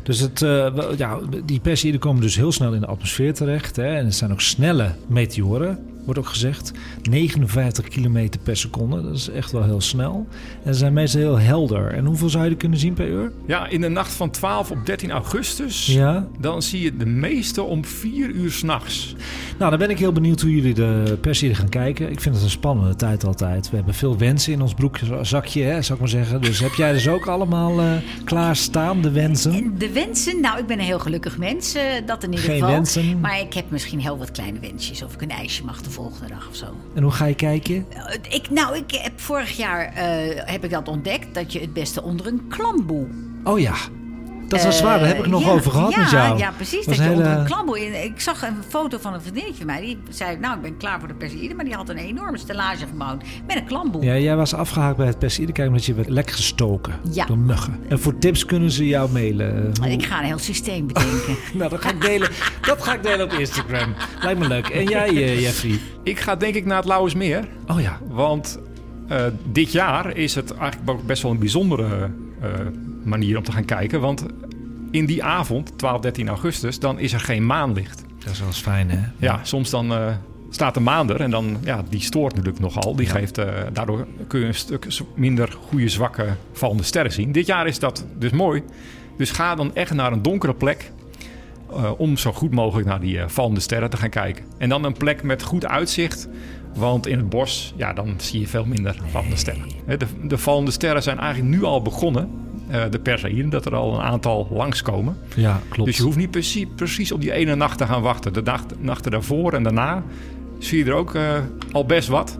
Dus het, eh, ja, die Perseïden komen dus heel snel in de atmosfeer terecht. Hè? En het zijn ook snelle meteoren, wordt ook gezegd. 59 kilometer per seconde, dat is echt wel heel snel. En ze zijn meestal heel helder. En hoeveel zou je er kunnen zien per uur? Ja, in de nacht van 12 op 13 augustus... Ja. dan zie je de meeste om 4 uur s'nachts. Nou, dan ben ik heel benieuwd hoe jullie de Perseïden gaan kijken. Ik vind het een spannende tijd altijd. We hebben veel wensen in ons broekzakje, hè, zou ik maar zeggen. Dus heb jij dus ook allemaal eh klaarstaan, de wensen? De wensen? Nou, ik ben een heel gelukkig mens. eh, dat in ieder Geen geval. wensen? Maar ik heb misschien heel wat kleine wensjes. Of ik een ijsje mag volgende dag of zo. En hoe ga je kijken? Eh, Ik, nou, ik heb vorig jaar eh, heb ik dat ontdekt. Dat je het beste onder een klamboe Oh ja, dat is wel zwaar. Daar heb ik nog Eh, ja, over gehad ja, met jou. Ja, precies. Dat je onder hele- een klamboe... in- Ik zag een foto van een vriendinnetje van mij. Die zei, nou, ik ben klaar voor de Perseïde. Maar die had een enorme stellage gebouwd met een klamboe. Ja, jij was afgehaakt bij het Perseïde kijken omdat je werd lek gestoken Ja. door muggen. En voor tips kunnen ze jou mailen. Hoe- Ik ga een heel systeem bedenken. Nou, dat ga ik delen. dat ga ik delen op Instagram. Lijkt me leuk. En jij, eh, Jeffrey? Ik ga denk ik naar het Lauwersmeer. Oh ja. Want eh, dit jaar is het eigenlijk best wel een bijzondere manier om te gaan kijken. Want in die avond, 12, 13 augustus, dan is er geen maanlicht. Dat is wel eens fijn, hè? Ja, soms dan eh, staat de maan er en dan, ja, die stoort natuurlijk nogal. Die geeft, eh, daardoor kun je een stuk minder goede, zwakke vallende sterren zien. Dit jaar is dat dus mooi. Dus ga dan echt naar een donkere plek. eh, om zo goed mogelijk naar die eh, vallende sterren te gaan kijken. En dan een plek met goed uitzicht. Want in het bos, ja, dan zie je veel minder vallende sterren. De, de vallende sterren zijn eigenlijk nu al begonnen. eh, de Perseïden, dat er al een aantal langskomen. Ja, klopt. Dus je hoeft niet precies, precies op die ene nacht te gaan wachten. De dag, nachten daarvoor en daarna zie je er ook eh, al best wat.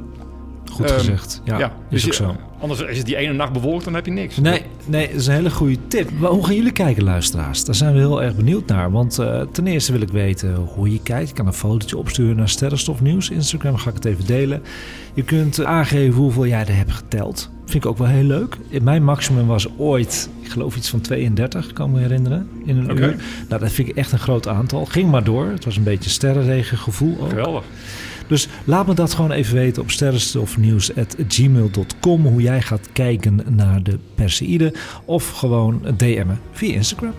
Goed Ehm, gezegd. Ja, ja, is dus ook zo. Anders is het die ene nacht bewolkt, dan heb je niks. Nee, nee, dat is een hele goede tip. Hoe gaan jullie kijken, luisteraars? Daar zijn we heel erg benieuwd naar. Want eh, ten eerste wil ik weten hoe je kijkt. Je kan een fotootje opsturen naar Sterrenstof Nieuws. Instagram ga ik het even delen. Je kunt eh, aangeven hoeveel jij er hebt geteld. Vind ik ook wel heel leuk. Mijn maximum was ooit, ik geloof iets van 32, kan ik me herinneren, in een uur. Nou, dat vind ik echt een groot aantal. Ging maar door. Het was een beetje sterrenregengevoel ook. Geweldig. Dus laat me dat gewoon even weten op sterrenstofnieuws.gmail.com hoe jij gaat kijken naar de Perseïde of gewoon DM'en via Instagram.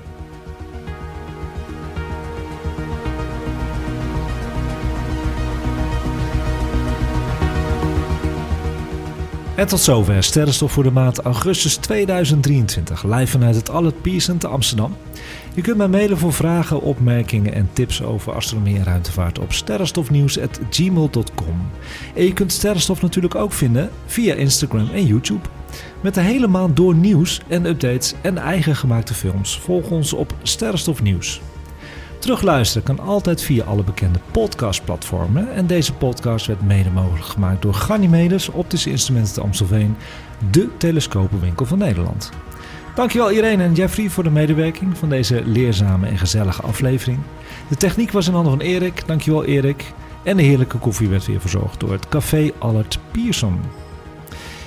En tot zover Sterrenstof voor de maand augustus 2023, live vanuit het Allet Pearson te Amsterdam. Je kunt mij mailen voor vragen, opmerkingen en tips over astronomie en ruimtevaart op sterrenstofnieuws.gmail.com. En je kunt Sterrenstof natuurlijk ook vinden via Instagram en YouTube. Met de hele maand door nieuws en updates en eigen gemaakte films. Volg ons op Sterrenstof Nieuws. Terugluisteren kan altijd via alle bekende podcastplatformen. En deze podcast werd mede mogelijk gemaakt door Ganymedes Optische Instrumenten te Amstelveen, de telescopenwinkel van Nederland. Dankjewel Irene en Jeffrey voor de medewerking van deze leerzame en gezellige aflevering. De techniek was in handen van Erik, dankjewel Erik. En de heerlijke koffie werd weer verzorgd door het Café Allert Pierson.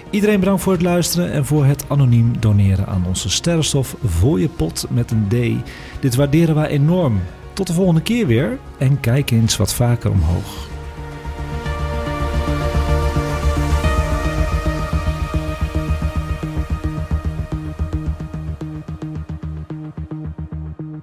Iedereen bedankt voor het luisteren en voor het anoniem doneren aan onze sterrenstof voor je pot met een D. Dit waarderen wij enorm. Tot de volgende keer weer en kijk eens wat vaker omhoog.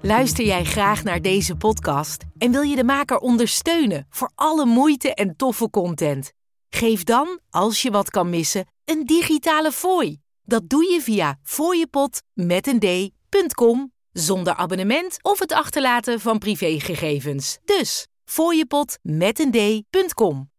Luister jij graag naar deze podcast en wil je de maker ondersteunen voor alle moeite en toffe content? Geef dan, als je wat kan missen, een digitale fooi. Dat doe je via fooiepot met een d.com zonder abonnement of het achterlaten van privégegevens. Dus fooiepot met een d.com.